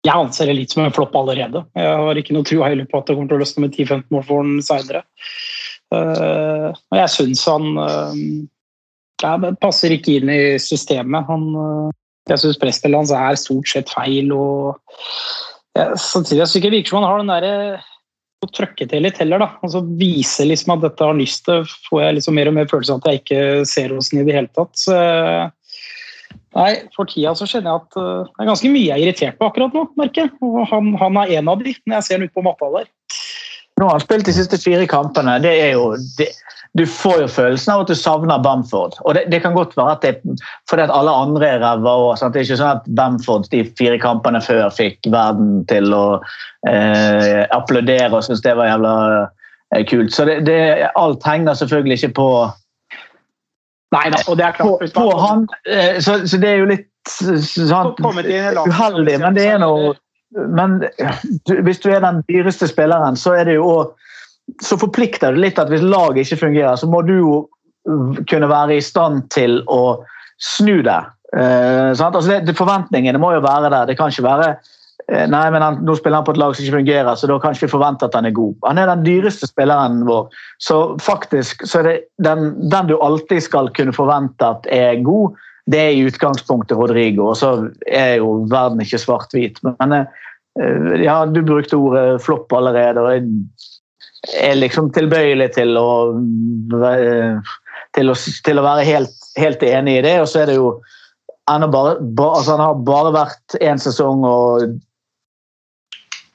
jeg anser det litt som en flopp allerede. Jeg har ikke noe tro heller på at det kommer til å løsne med 10-15 mål for han senere. Eh, og jeg syns han eh, ja, det passer ikke inn i systemet. Han, eh, jeg syns presspillet hans er stort sett feil. og ja, Samtidig jeg synes ikke det virker som han har den derre å trøkke til litt heller. da, altså Vise liksom at dette har lyst til, får jeg liksom mer og mer følelse av at jeg ikke ser hos i det hele tatt. Så, nei, For tida så kjenner jeg at det er ganske mye jeg er irritert på akkurat nå. merker jeg, og han, han er en av de når jeg ser han ute på matta der. Nå har han spilt de siste fire kampene. det er jo, det, Du får jo følelsen av at du savner Bamford. Og det, det kan godt være at det fordi at alle andre er ræva òg. Det er ikke sånn at Bamford de fire kampene før fikk verden til å eh, applaudere og synes det var jævla eh, kult. Så det, det, alt henger selvfølgelig ikke på Nei da, og det er på, klart. på han. eh, Så, så det er jo litt sånn, uheldig, men det er noe men du, hvis du er den dyreste spilleren, så er det jo så forplikter det litt at hvis laget ikke fungerer, så må du jo kunne være i stand til å snu det. Eh, altså det, det forventningene må jo være der. Det kan ikke være eh, Nei, men han, nå spiller han på et lag som ikke fungerer, så da kan ikke vi forvente at han er god. Han er den dyreste spilleren vår, så faktisk så er det den, den du alltid skal kunne forvente at er god, det er i utgangspunktet Rodrigo. Og så er jo verden ikke svart-hvit. Men eh, ja, du brukte ordet flopp allerede. og jeg er liksom tilbøyelig til å, eh, til å, til å være helt, helt enig i det. Og så er det jo ennå bare, bare altså Han har bare vært én sesong og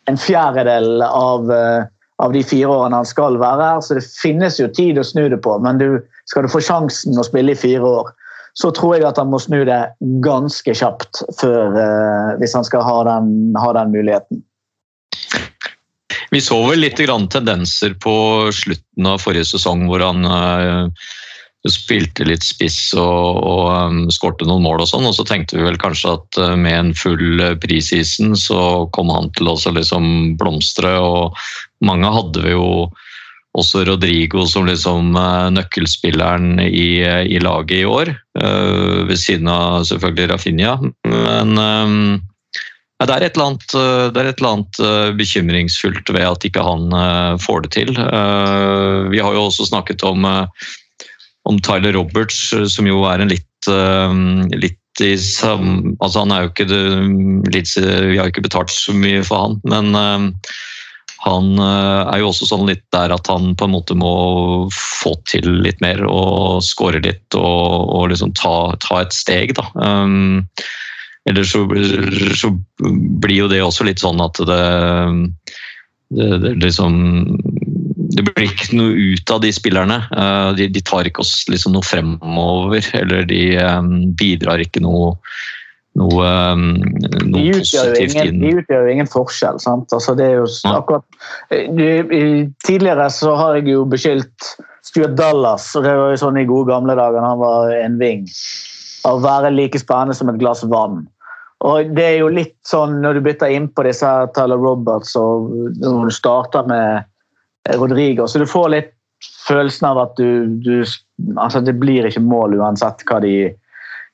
en fjerdedel av, eh, av de fire årene han skal være her, så det finnes jo tid å snu det på. Men du, skal du få sjansen å spille i fire år, så tror jeg at han må snu det ganske kjapt før, eh, hvis han skal ha den, ha den muligheten. Vi så vel litt tendenser på slutten av forrige sesong hvor han eh, spilte litt spiss og, og um, skårte noen mål og sånn, og så tenkte vi vel kanskje at med en full preseason så kom han til å liksom blomstre, og mange hadde vi jo også Rodrigo som liksom nøkkelspilleren i, i laget i år, ved siden av selvfølgelig Rafinha. Men um, ja, det er annet, det er et eller annet uh, bekymringsfullt ved at ikke han får det til. Vi har jo også snakket om om Tyler Roberts, eh, som jo er en litt, eh, litt i sam, altså Han er jo ikke det, litt, Vi har ikke betalt så mye for han, men eh, han er jo også sånn litt der at han på en måte må få til litt mer og score litt og, og liksom ta, ta, et steg, da. Um, eller så, så, blir jo det også litt sånn at det, det, det liksom det blir ikke noe ut av de spillerne. Eh, de, de tar ikke oss liksom noe fremover, eller de um, bidrar ikke noe, noe, um, noe de positivt ingen, inn. De utgjør jo ingen forskjell. sant? Altså, det er jo akkurat, tidligere så har jeg jo beskyldt Stuart Dallas, og det var jo sånn i gode gamle dager han var en ving, å være like spennende som et glass vann. Og det er jo litt sånn når du bytter inn på disse her Tyler Roberts og når du starter med Rodrigo, så du får litt følelsen av at du, du altså Det blir ikke mål uansett hva de,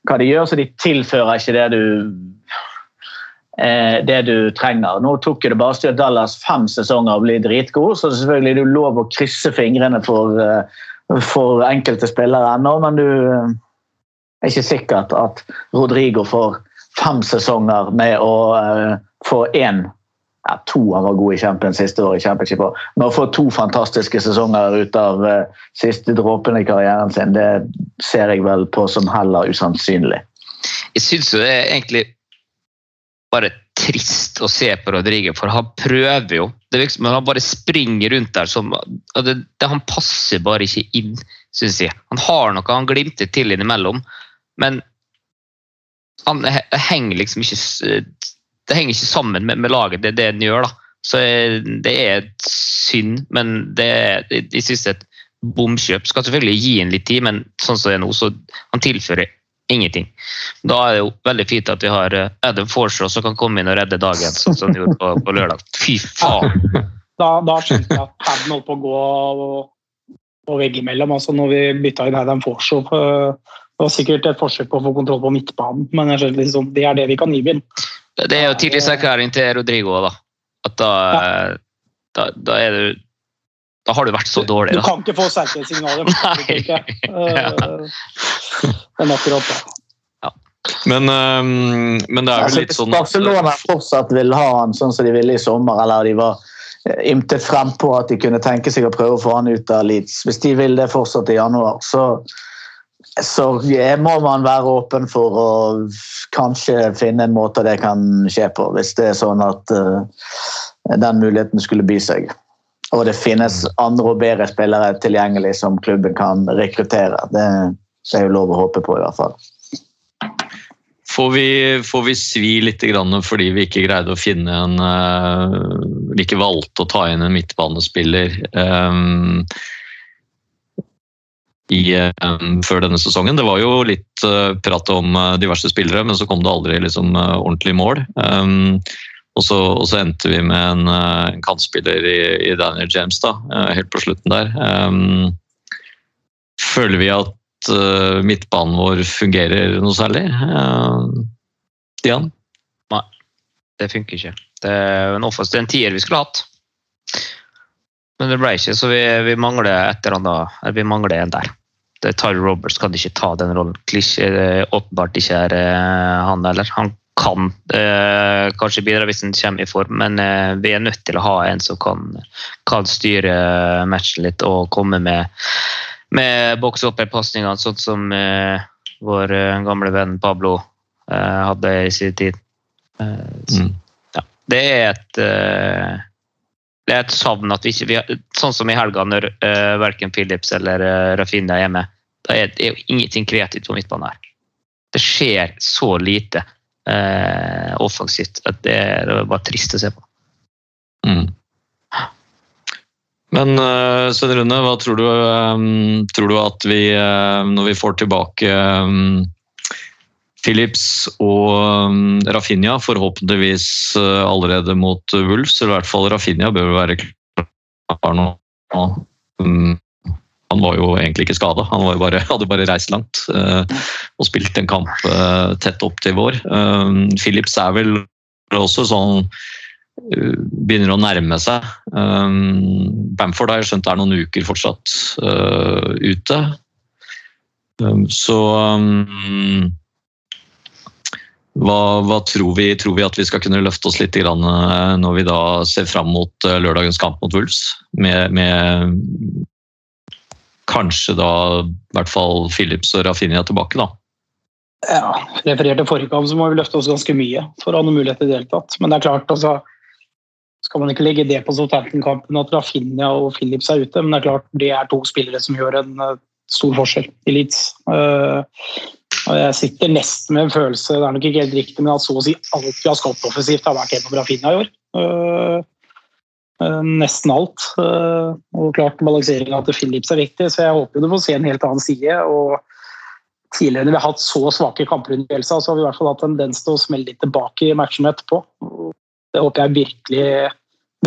hva de gjør, så de tilfører ikke det du eh, det du trenger. Nå tok det bare Stuart Dallas fem sesonger og bli dritgod, så selvfølgelig er det lov å krysse fingrene for, eh, for enkelte spillere ennå, men du eh, er ikke sikkert at Rodrigo får fem sesonger med å få én ja, to han var god i Champions siste år i Championship. Men å få to fantastiske sesonger ut av uh, siste dråpen i karrieren sin, det ser jeg vel på som heller usannsynlig. Jeg syns jo det er egentlig bare trist å se på Rodrigue, for han prøver jo. Det virker som han bare springer rundt der som det, det, Han passer bare ikke inn, syns jeg. Han har noe han glimter til innimellom, men han henger liksom ikke Det henger ikke sammen med, med laget, det er det den gjør, da. Så det er et synd, men det er, jeg synes et bomkjøp. Skal selvfølgelig gi inn litt tid, men sånn som det er nå, så han tilfører ingenting. Da er det jo veldig fint at vi har eh, Adam Forshaw som kan komme inn og redde dagen, sånn som han gjorde på, på lørdag. Fy faen! Da, da skjønte jeg at paden holdt på å gå på veggimellom. Altså når vi bytta inn Adam Forshaw. eh, Det var sikkert et forsøk på å få kontroll på midtbanen, men jeg skjønte liksom, det er det vi kan gi ham. Det er jo tillitserklæring til Rodrigo, da. At da, ja. da, da er du Da har du vært så dårlig, Da. Du kan ikke få sterkere signaler. Nei. Eh, Men akkurat det. Men, men det er jo vel litt sånn Barcelona fortsatt vil ha han sånn som de ville i sommer, eller de var eh, ymtet frempå at de kunne tenke seg å prøve å få han ut av Leeds. Hvis de vil det fortsatt i januar, så, så må man være åpen for å kanskje finne en måte det kan skje på, hvis det er sånn at uh, den muligheten skulle by seg. Og det finnes andre og bedre spillere tilgjengelig som klubben kan rekruttere. Det, det er jo lov å håpe på, i hvert fall. Får vi, får vi svi litt grann fordi vi ikke greide å finne en øh, Vi ikke valgte å ta inn en midtbanespiller øhm, i, um, før denne sesongen. Det var jo litt uh, prat om uh, diverse spillere, men så kom det aldri liksom, uh, ordentlig mål. Um, Og så, og så endte vi med en, en kantspiller i, i Daniel James da, helt på slutten der. Um, føler vi at midtbanen vår fungerer noe særlig? Uh, Nei, Det funker ikke. Det er en en tier vi skulle hatt. Men det ble ikke, så vi, vi mangler et eller annet, eller vi mangler en der. Det Tyler Roberts kan ikke ta den rollen. Klisjé åpenbart ikke er eh, han heller. Han kan eh, kanskje bidra hvis han kommer i form, men eh, vi er nødt til å ha en som kan, kan styre matchen litt og komme med, med boks opp i pasningene, sånn som eh, vår eh, gamle venn Pablo eh, hadde i sin tid. Eh, så, Mm. ja. Det er et eh, er et savn at vi ikke vi Sånn som i helga, når uh, verken Philips eller uh, Rafinha er hjemme. Da er, det jo ingenting kreativt på midtbanen her. Det skjer så lite uh, offensivt at det det er bare trist å se på. Mm. Men Svein Rune, hva tror du, um, tror du at vi, uh, når vi får tilbake um, Philips og um, Rafinha, forhåpentligvis uh, allerede mot uh, Wolves, eller i hvert fall Rafinha bør være klar nå. Um, han var jo egentlig ikke skada, han bare, hadde bare reist langt uh, og spilt en kamp tett opp til vår. Um, Philips er vel også sånn begynner å nærme seg. Um, Bamford har jeg skjønt er noen uker fortsatt ute. Så hva, hva tror, vi, tror vi at vi skal kunne løfte oss litt uh, når vi da ser fram mot uh, lørdagens kamp mot Wolves? Med, med kanskje da i hvert fall Philips og Rafinha tilbake, da. Ja, referert til forrige kamp, så må vi løfte oss ganske mye for å ha noen mulighet i det hele tatt. Men det er klart, altså, skal man ikke legge det på Southampton-kampen at Rafinha og Phillips er ute, men det er klart det er to spillere som gjør en uh, stor forskjell i Leeds. Jeg sitter nesten med en følelse, det er nok ikke helt riktig, men at så å si alt vi har skapt offensivt har vært gjennom Rafinha i år. Uh, uh, nesten alt. Uh, og klart balanseringen til Philips er viktig, så jeg håper du får se en helt annen side. og tidligere når vi har hatt så svake kamper under Bielsa, så har vi i hvert fall hatt tendens til å smelle litt tilbake i matchene etterpå. Det håper jeg virkelig,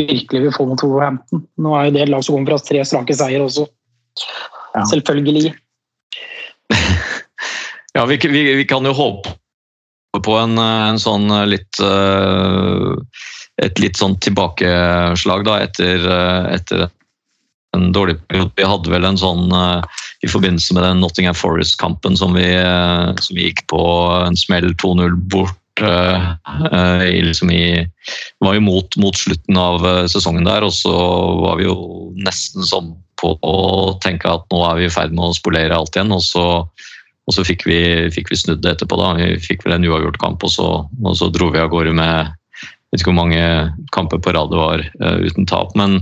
virkelig vil få mot Wolverhampton. Nå er jo det et lag som kommer fra tre strake seier også. Ja. Selvfølgelig. Ja, vi, vi, vi kan jo håpe på en, en sånn litt eh, Et litt sånn tilbakeslag da, etter, eh, etter en dårlig periode. Vi hadde vel en sånn eh, i forbindelse med den Nottingham Forest-kampen som, eh, som vi gikk på en smell 2-0 bort eh, eh, liksom i, var jo mot, mot slutten av eh, sesongen der, og så var vi jo nesten sånn på å tenke at nå er vi i ferd med å spolere alt igjen. og så og så fikk vi, fikk vi snudd det etterpå. da. Vi fikk vel en uavgjort kamp, og så, og så dro vi av gårde med vet ikke hvor mange kamper på rad det var uh, uten tap. Men,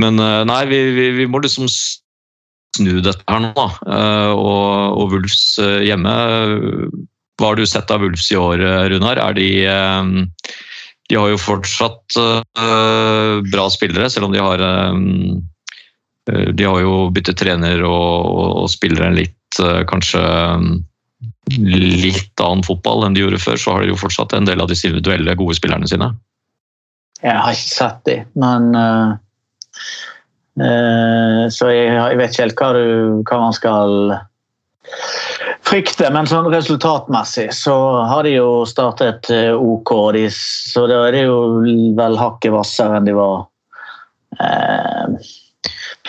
men uh, nei, vi, vi, vi må liksom snu dette her nå. da. Uh, og, og Wulfs hjemme Hva har du sett av Wulfs i år, Runar? Er de De har jo fortsatt bra spillere, selv om de har de har jo byttet trener og, og, og spiller en litt kanskje mm, litt annen fotball enn de gjorde før, så har de jo fortsatt en del av disse individuelle gode spillerne sine. Jeg har ikke sett de, men uh, uh, Så jeg, jeg vet ikke helt hva, du, hva man skal frykte, men sånn resultatmessig så har de jo startet eh, OK, de, så da er det jo vel hakket hvassere enn de var. Eh,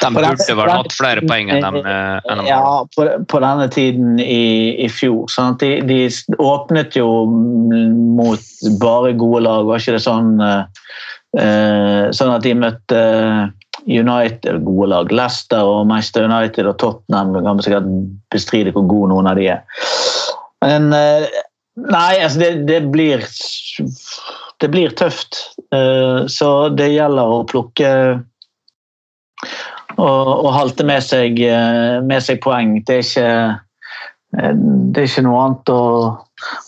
De burde vel hatt flere poeng enn de, eh, enn. Ja, på, på denne tiden i, i fjor. Sånn de, de åpnet jo mot bare gode lag, var ikke det sånn? eh, eh, sånn at de møtte United, gode lag. Leicester og Manchester United og Tottenham kan man sikkert bestride hvor gode noen av de er. Men eh, nei, altså det, det blir Det blir tøft. Eh, så det gjelder å plukke og, og halte med seg, eh, med seg poeng. Det er ikke, eh, det er ikke noe annet å,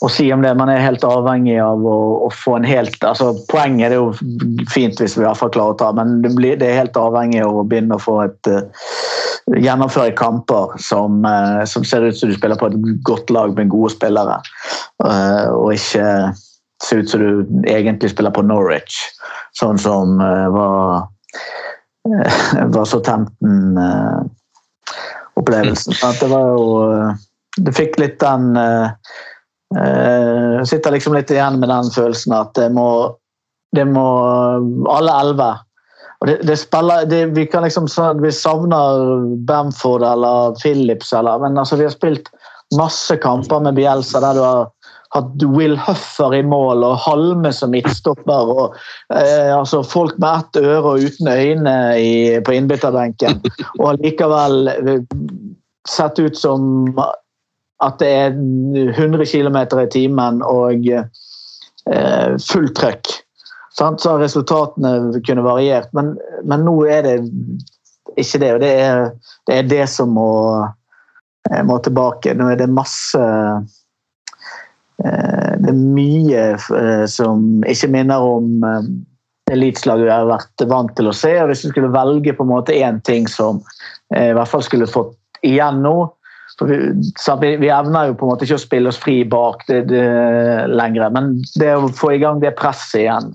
å si om det. Man er helt avhengig av å, å få en helt altså Poenget er jo fint hvis vi i hvert fall klarer å ta, men det, blir, det er helt avhengig av å begynne å få et eh, Gjennomføre kamper som, som ser ut som du spiller på et godt lag med gode spillere, og ikke ser ut som du egentlig spiller på Norwich. Sånn som var, var Southampton-opplevelsen. At det var jo eh, Du fikk litt den uh, eh, Sitter liksom litt igjen med den følelsen at det må, det må Alle elleve og det, det spiller, det, vi kan liksom vi savner Bamford eller Phillips, eller, men altså, vi har spilt masse kamper med Bielsa der du har hatt Will Huffer i mål og Halme som midtstopper. og eh, altså Folk med ett øre og uten øyne i, på innbytterbenken. Og allikevel eh, sett ut som at det er 100 km i timen og eh, fullt trøkk. Så resultatene kunne variert, men, men nå er det ikke det. Og det er det, er det som må, eh, må tilbake. Nå er det masse Det er mye eh, som ikke minner om eliteslaget vi har vært vant til å se. og Hvis du skulle velge på en måte én ting som i hvert fall skulle fått igjen nå for vi, vi, evner jo på en måte ikke å spille oss fri bak det, det lenger, men det å få i gang det presset igjen,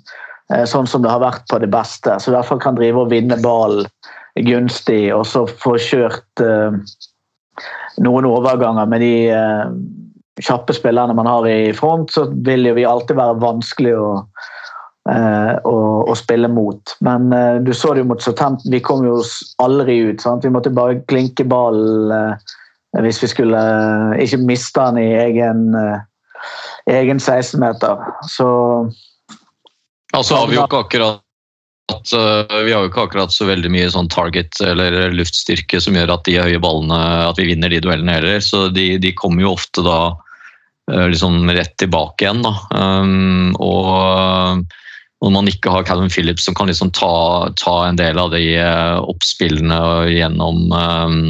sånn som det har vært på det beste, så i hvert fall kan drive og vinne ballen gunstig, og så få kjørt noen overganger med de kjappe spillerne man har i front, så vil jo vi alltid være vanskelig å, uh, å, å spille mot. Men du så det jo mot Southampton, vi kom jo aldri ut. Sant? Vi måtte bare klinke ballen hvis vi skulle ikke miste den i egen, egen 16-meter. Så Altså har vi jo ikke akkurat at uh, Vi har jo ikke akkurat så veldig mye sånn target eller luftstyrke som gjør at de høye ballene, at vi vinner de duellene heller. Så de, de kommer jo ofte da liksom rett tilbake igjen. Um, og uh, når man ikke har Calvin Phillips som kan liksom ta, ta en del av de oppspillene gjennom um,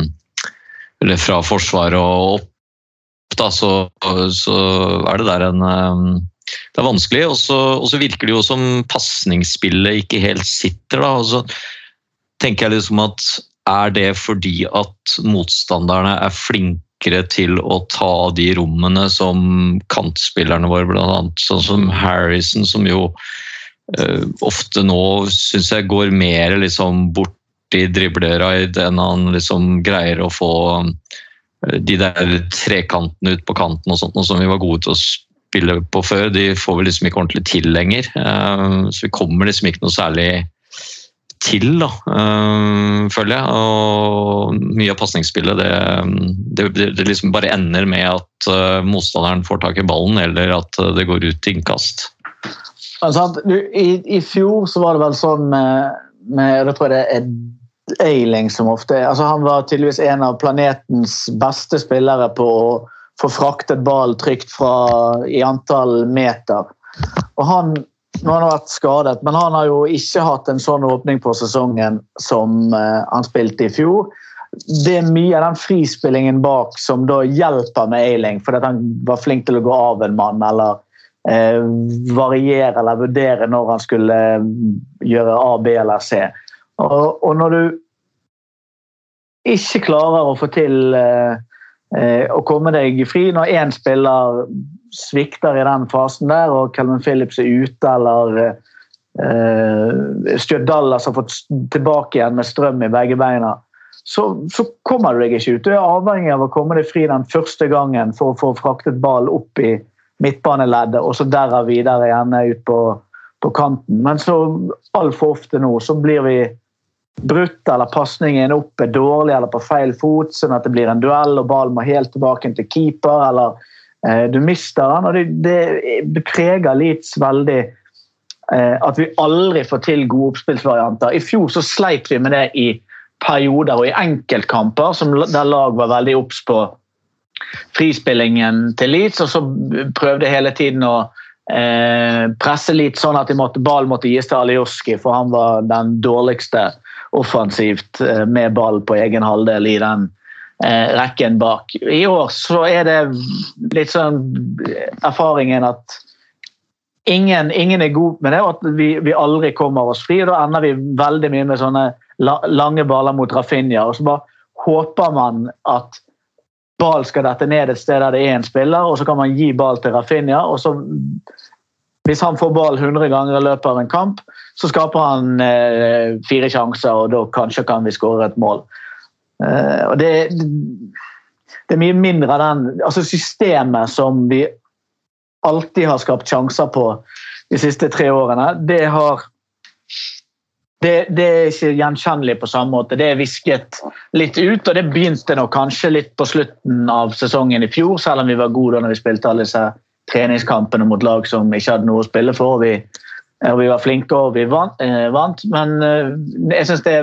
Eller fra forsvaret og opp, da, så, så er det der en um, det er vanskelig. Og så virker det jo som pasningsspillet ikke helt sitter. da, og så tenker jeg liksom at Er det fordi at motstanderne er flinkere til å ta de rommene som kantspillerne våre, bl.a. sånn som Harrison, som jo uh, ofte nå syns jeg går mer liksom borti dribleraid enn han liksom greier å få de der trekantene ut på kanten og sånt, noe som vi var gode til å spille på før, de får vi liksom ikke ordentlig til lenger. Uh, så vi kommer liksom ikke noe særlig til, da, eh, føler jeg. Og mye av pasningsspillet det, det, det, liksom bare ender med at eh, motstanderen får tak i ballen, eller at det går ut til innkast. Altså, i, I, fjor så var det vel sånn med, med jeg tror det er Eiling som ofte altså Han var tydeligvis en av planetens beste spillere på å få fraktet ball trygt fra, i antall meter. Og han, nå har han vært skadet, men han har jo ikke hatt en sånn åpning på sesongen som uh, han spilte i fjor. Det er mye av den frispillingen bak som da hjelper med Ailing, fordi han var flink til å gå av en mann eller eh, variere eller vurdere når han skulle uh, gjøre A, B eller C. Og, og når du ikke klarer å få til uh, Eh, å komme deg fri når én spiller svikter i den fasen der, og Calvin Phillips er ute, eller eh, Stuart Dallas har fått tilbake igjen med strøm i begge beina, så, så, kommer du deg ikke ut. Du er avhengig av å komme deg fri den første gangen for å få fraktet ball opp i midtbaneleddet, og så derav videre gjerne ut på, på kanten. Men så altfor ofte nå så blir vi brutt eller pasningen opp er dårlig eller på feil fot, sånn at det blir en duell og ballen må helt tilbake til keeper, eller eh, du mister den. og Det, det, det preger Leeds veldig eh, at vi aldri får til gode oppspillsvarianter. I fjor så sleit vi med det i perioder og i enkeltkamper som, der lag var veldig obs på frispillingen til Leeds, og så prøvde hele tiden å eh, presse litt sånn at måtte, ballen måtte gis til Alioski, for han var den dårligste offensivt eh, med ball på egen halvdel i den eh, rekken bak. I år så er det litt sånn erfaringen at ingen, ingen er god med det, og at vi, vi, aldri kommer oss fri. og Da ender vi veldig mye med sånne lange baller mot Rafinha. og så bare håper man at ball skal dette ned et sted der det er en spiller, og så kan man gi ball til Rafinha. og så hvis han får ball 100 ganger i løpet av en kamp, så skaper han eh, fire sjanser, og da kanskje kan vi skåre et mål. Eh, og det, det er mye mindre av den altså systemet som vi alltid har skapt sjanser på de siste tre årene. Det har det, det, er ikke gjenkjennelig på samme måte. Det er visket litt ut, og det begynte nok kanskje litt på slutten av sesongen i fjor, selv om vi var gode da når vi spilte alle disse treningskampene mot lag som ikke hadde noe å spille for. og Vi, og vi var flinke og vi vant, eh, vant. men eh, jeg syns det,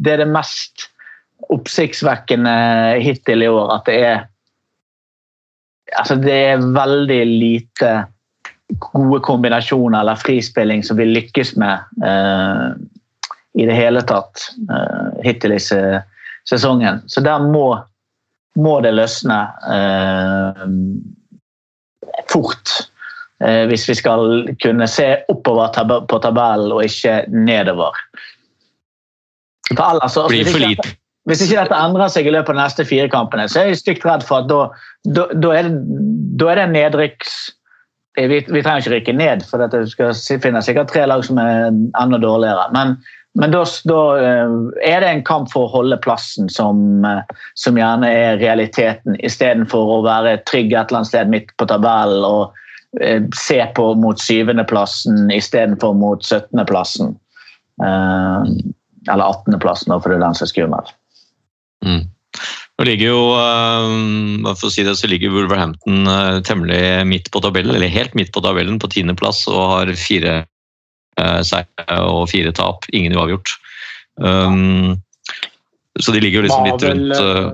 det, er det mest oppsiktsvekkende hittil i år at det er altså Det er veldig lite gode kombinasjoner eller frispilling som vi lykkes med eh, i det hele tatt eh, hittil i sesongen. Så der må, må det løsne eh, fort. Uh, hvis vi skal kunne se oppover tab på tabellen og ikke nedover. For ellers, altså, Blir for lite. Hvis ikke dette endrer seg i løpet av de neste fire kampene, så er jeg stygt redd for at da, da, da er, det, da er det nedrykks vi, vi, trenger ikke rykke ned, for det skal finne sikkert tre lag som er enda dårligere. Men men da, da, eh, er det en kamp for å holde plassen som, eh, som gjerne er realiteten, istedenfor å være trygg et eller annet sted midt på tabellen og eh, se på mot syvendeplassen istedenfor mot syttendeplassen. Eh, eller attendeplassen, for det er den som er skummel. Mm. Nå ligger jo, uh, for å si det, så ligger Wolverhampton uh, temmelig midt på tabellen, eller helt midt på tabellen, på tiendeplass og har fire Eh, seire og fire tap, ingen uavgjort. Um, så de ligger jo liksom litt rundt uh,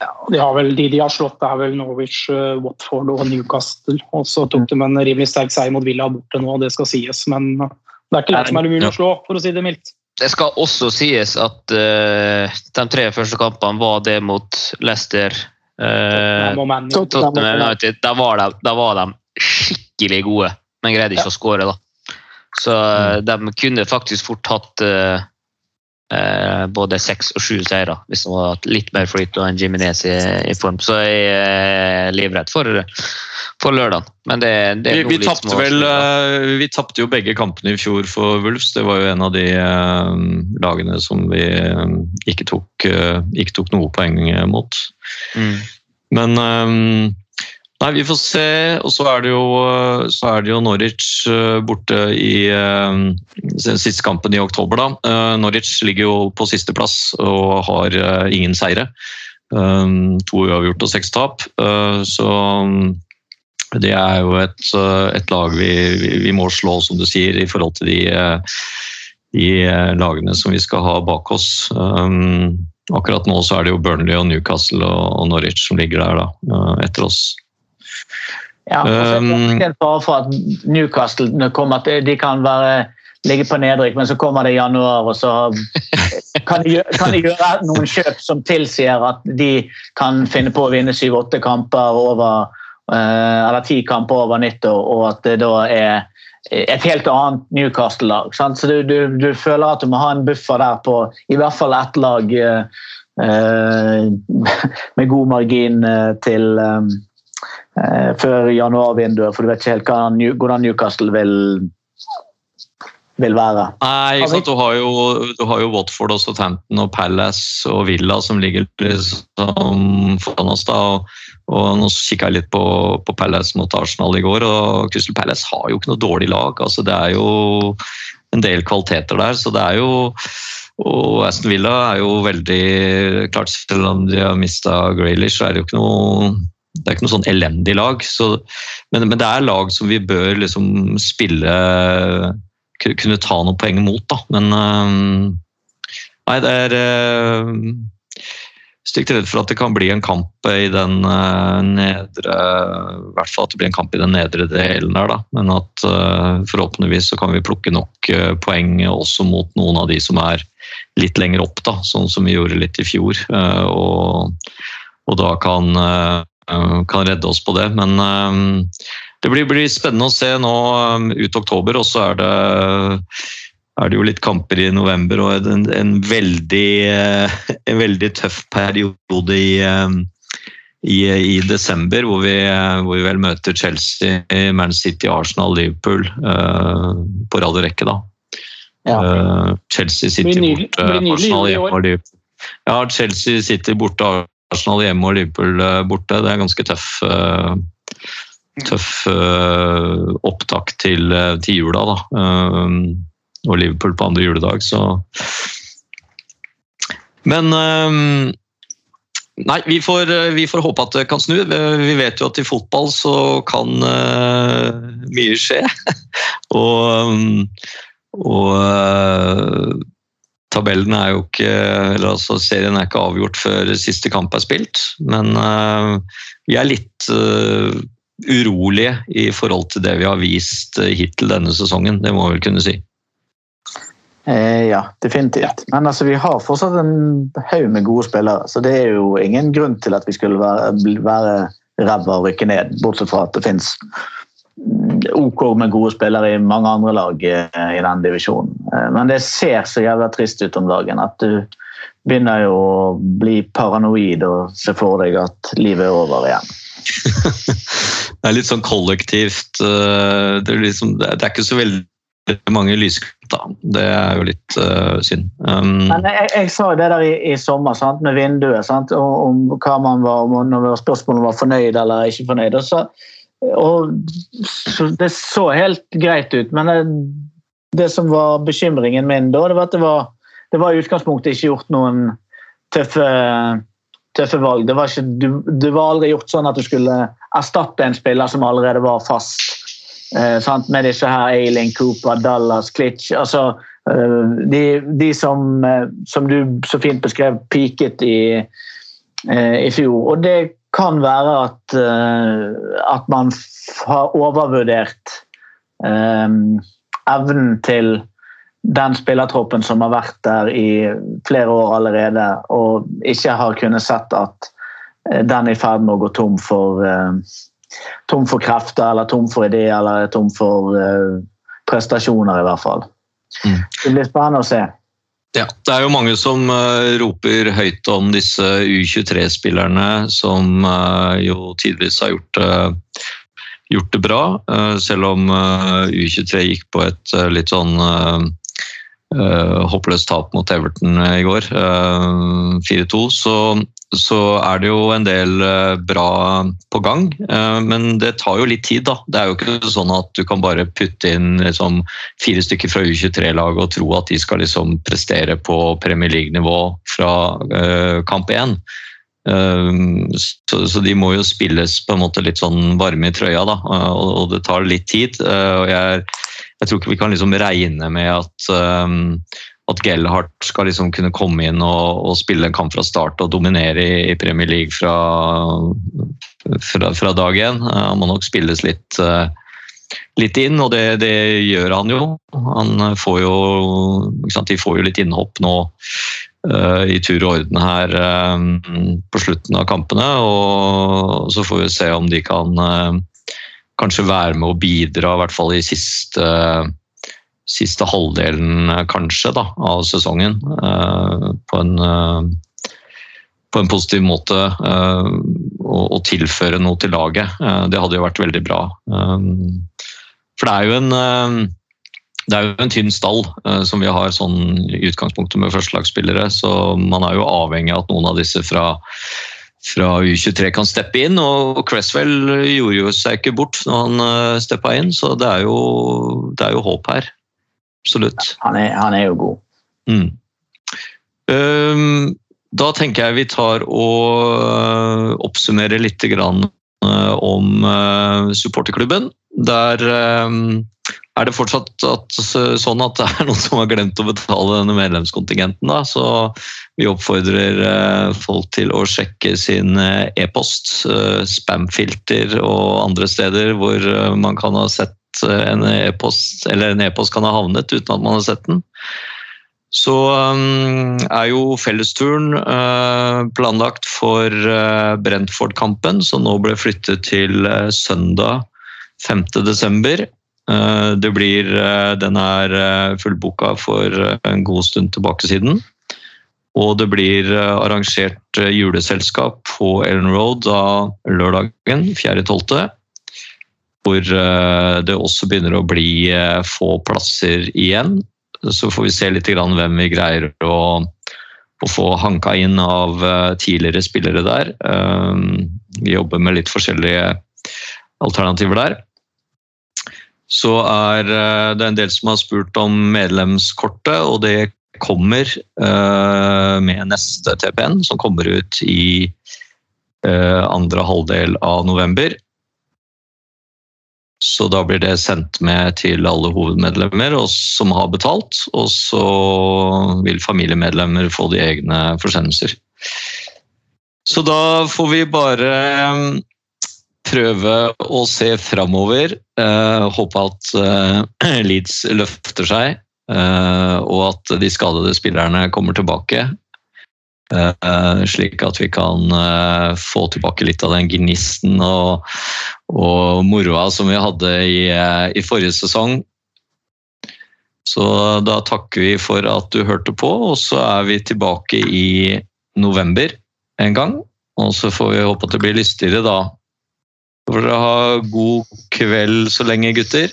ja, de har vel de de har slått, det er vel Norwich, Watford og Newcastle. Og så tok de en rimelig sterk seier mot Villa borte nå, det skal sies. Men det er ikke lett som er umulig å slå, for å si det mildt. Det skal også sies at uh, de tre første kampene var det mot Leicester, uh, Tottenham United. Da var, de, da var de skikkelig gode, men greide ikke ja. å skåre. da. Så mm. de kunne faktisk fort hatt uh, uh, både seks og sju seire hvis han hatt litt mer flyt og en Jiminez i, i, form. Så jeg er livredd for, for lørdag. Men det, det vi, vi tapte vel uh, Vi tapte jo begge kampene i fjor for Wolves. Det var jo en av de lagene som vi ikke tok, ikke tok noe poeng mot. Mm. Men Nei, Vi får se. Og så er det jo, er det jo Norwich eh, borte i uh, siste kampen i oktober. da. Uh, Norwich ligger jo på sisteplass og har ingen seire. To uavgjort og seks tap. Så um, det er jo et, et lag vi, vi, må slå, som du sier, i forhold til de, de lagene som vi skal ha bak oss. Um, akkurat nå så er det jo Burnley og Newcastle og, og Norwich som ligger der da, etter oss. Ja, altså, fare for at Newcastle kommer til, de kan være, ligge på nedrykk, men så kommer det i januar, og så kan de, kan de gjøre noen kjøp som tilsier at de kan finne på å vinne syv-åtte kamper over eh, eller ti kamper over nyttår, og at det da er et helt annet Newcastle-lag. Så du, du, du, føler at du må ha en buffer der på i hvert fall ett lag eh, med god margin eh, til eh, eh, før januarvinduet, for du vet ikke helt hvordan Newcastle vil, vil være. Nei, ikke sant? Du har, jo, du har jo Watford og Southampton og Palace og Villa som ligger liksom foran oss. da, og, og Nå kikka jeg litt på, på, Palace mot Arsenal i går, og Crystal Palace har jo ikke noe dårlig lag. altså Det er jo en del kvaliteter der, så det er jo og Aston Villa er jo veldig klart Selv om de har mista Graylish, så er det jo ikke noe det er ikke noe sånn elendig lag. Så, men, men, det er lag som vi bør liksom spille Kunne ta noen poeng mot, da. Men Nei, det er stygt redd for at det kan bli en kamp i den nedre I hvert fall at det blir en kamp i den nedre delen der, da. Men at forhåpentligvis så kan vi plukke nok poeng også mot noen av de som er litt lenger opp, da. Sånn som vi gjorde litt i fjor. Og, og da kan Eh, kan redde oss på det. Men eh, det blir, blir spennende å se nå eh, ut oktober, og så er det, er det jo litt kamper i november og en, en, veldig, en veldig tøff periode i, i, i desember, hvor vi, hvor vi vel møter Chelsea, Man City, Arsenal, Liverpool på rad og rekke. da. Ja. Chelsea nydelig- borte, Arsenal hjemme og Liverpool. Ja, Chelsea City borte, Arsenal hjemme og Liverpool uh, borte. Det er ganske tøff, uh, tøff uh, opptak til, til jula, da. Og Liverpool på andre juledag, så Men Nei, vi får, vi får håpe at det kan snu. Vi vet jo at i fotball så kan mye skje. og og tabellen er jo ikke eller altså Serien er ikke avgjort før siste kamp er spilt. Men uh, vi er litt uh, urolige i forhold til det vi har vist hittil denne sesongen. Det må vi vel kunne si. Eh, ja, definitivt. Men altså, vi har fortsatt en haug med gode spillere, så det er jo ingen grunn til at vi skulle være, være ræva og rykke ned, bortsett fra at det fins OK med gode spillere i mange andre lag eh, i den divisjonen. Eh, Men det ser så jævla trist ut om dagen at du begynner jo å bli paranoid og se for deg at livet er over igjen. Det er litt sånn kollektivt uh, det, er liksom, det er ikke så veldig mange lysglimt, da. Det er jo litt uh, synd. Um, Men jeg, jeg sa jo det der i, i sommer sant, med vinduet, sant, Om, om hva man var, om når spørsmålet var fornøyd eller ikke fornøyd. Og så, og, det så helt greit ut, men det, det som var bekymringen min da, det var at det var, det var i utgangspunktet ikke gjort noen tøffe, tøffe valg. Det var, ikke, du, det var aldri gjort sånn at du skulle erstatte en spiller som allerede var fast. Eh? Med disse her Aylin, Cooper, Dallas, Klitsch. Altså, eh, de, de som, eh, som du så fint beskrev, peaket i, eh, i fjor. Og det kan være at, eh, at man har overvurdert eh, evnen til den spillertroppen som har vært der i flere år allerede, og ikke har kunnet sett at eh, den er i ferd med å gå tom for tom for krefter, eller tom for ideer, eller tom for prestasjoner, i hvert fall. Mm. Det blir spennende å se. Ja, det er jo mange som eh, roper høyt om disse U23-spillerne som eh, jo tidvis har gjort det, gjort det bra. eh, selv om eh, U23 gikk på et eh, litt sånn eh, eh, håpløst tap mot Everton eh, i går, eh, 4-2, så, så er det jo en del eh, bra på gang. eh, men det tar jo litt tid, da. Det er jo ikke sånn at du kan bare putte inn liksom, fire stykker fra U23-laget og tro at de skal liksom prestere på Premier League-nivå fra eh, kamp én. Så, de må jo spilles på en måte litt sånn varme i trøya, da, og, det tar litt tid. Og jeg, jeg tror ikke vi kan liksom regne med at, at Gellhardt skal liksom kunne komme inn og, og spille en kamp fra start og dominere i, i Premier League fra, fra, fra dag én. Uh, han må nok spilles litt uh, litt inn, og det, det gjør han jo. Han får jo sant, De får jo litt innhopp nå uh, i tur og orden her um, på slutten av kampene. Og så får vi se om de kan uh, kanskje være med å bidra, i hvert fall i siste, siste halvdelen eh, kanskje da, av sesongen. eh, på en eh, på en positiv måte å tilføre noe til laget. Det hadde jo vært veldig bra. For det er jo en er jo en tynn stall som vi har sånn i utgangspunktet med førstelagsspillere, så man er jo avhengig av at noen av disse fra, fra U23 kan steppe inn. Og Cresswell gjorde jo seg ikke bort når han steppa inn, så det er, jo, det er jo håp her. Absolutt. Han er, han er jo god. Mm. Um, da tenker jeg vi tar og øh, oppsummerer litt grann, øh, om øh, supporterklubben. Der øh, er det fortsatt at, sånn at det er noen som har glemt å betale denne medlemskontingenten. Da. Så vi oppfordrer folk til å sjekke sin e-post, spamfilter og andre steder hvor man kan ha sett en e-post, eller en e-post kan ha havnet uten at man har sett den. Så um, er jo fellesturen uh, planlagt for uh, Brentford-kampen, som nå ble flyttet til søndag 5. desember. Uh, det blir, den er fullboka for en god stund tilbake siden. Og det blir eh, arrangert eh, juleselskap på Ellen Road da lørdagen 4.12. Hvor eh, det også begynner å bli eh, få plasser igjen. Så får vi se litt hvem vi greier å, å få hanka inn av eh, tidligere spillere der. Eh, Vi jobber med litt forskjellige alternativer der. Så er det en del som har spurt om medlemskortet, og det kommer med neste TPN, som kommer ut i andre halvdel av november. Så da blir det sendt med til alle hovedmedlemmer som har betalt, og så vil familiemedlemmer få de egne forsendelser. Så da får vi bare eh, prøve å se framover. Eh, håpe at eh, Leeds løfter seg, og at de skadede spillerne kommer tilbake. Eh, slik at vi kan eh, få tilbake litt av den gnisten og, og moroa som vi hadde i, eh, i forrige sesong. Så da takker vi for at du hørte på, og så er vi tilbake i november en gang. Og så får vi håpe at det blir lystigere da. Så får dere ha god kveld så lenge, gutter.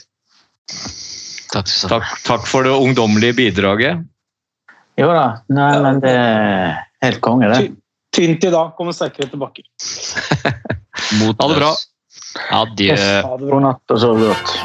Takk, Takk, takk for det ungdommelige bidraget. Jo da, nei, men det helt konge, det. Ty- Tynt i dag, kommer sterkere tilbake. Mot Ha det bra. Adjø. Ha det bra. God natt og sov godt.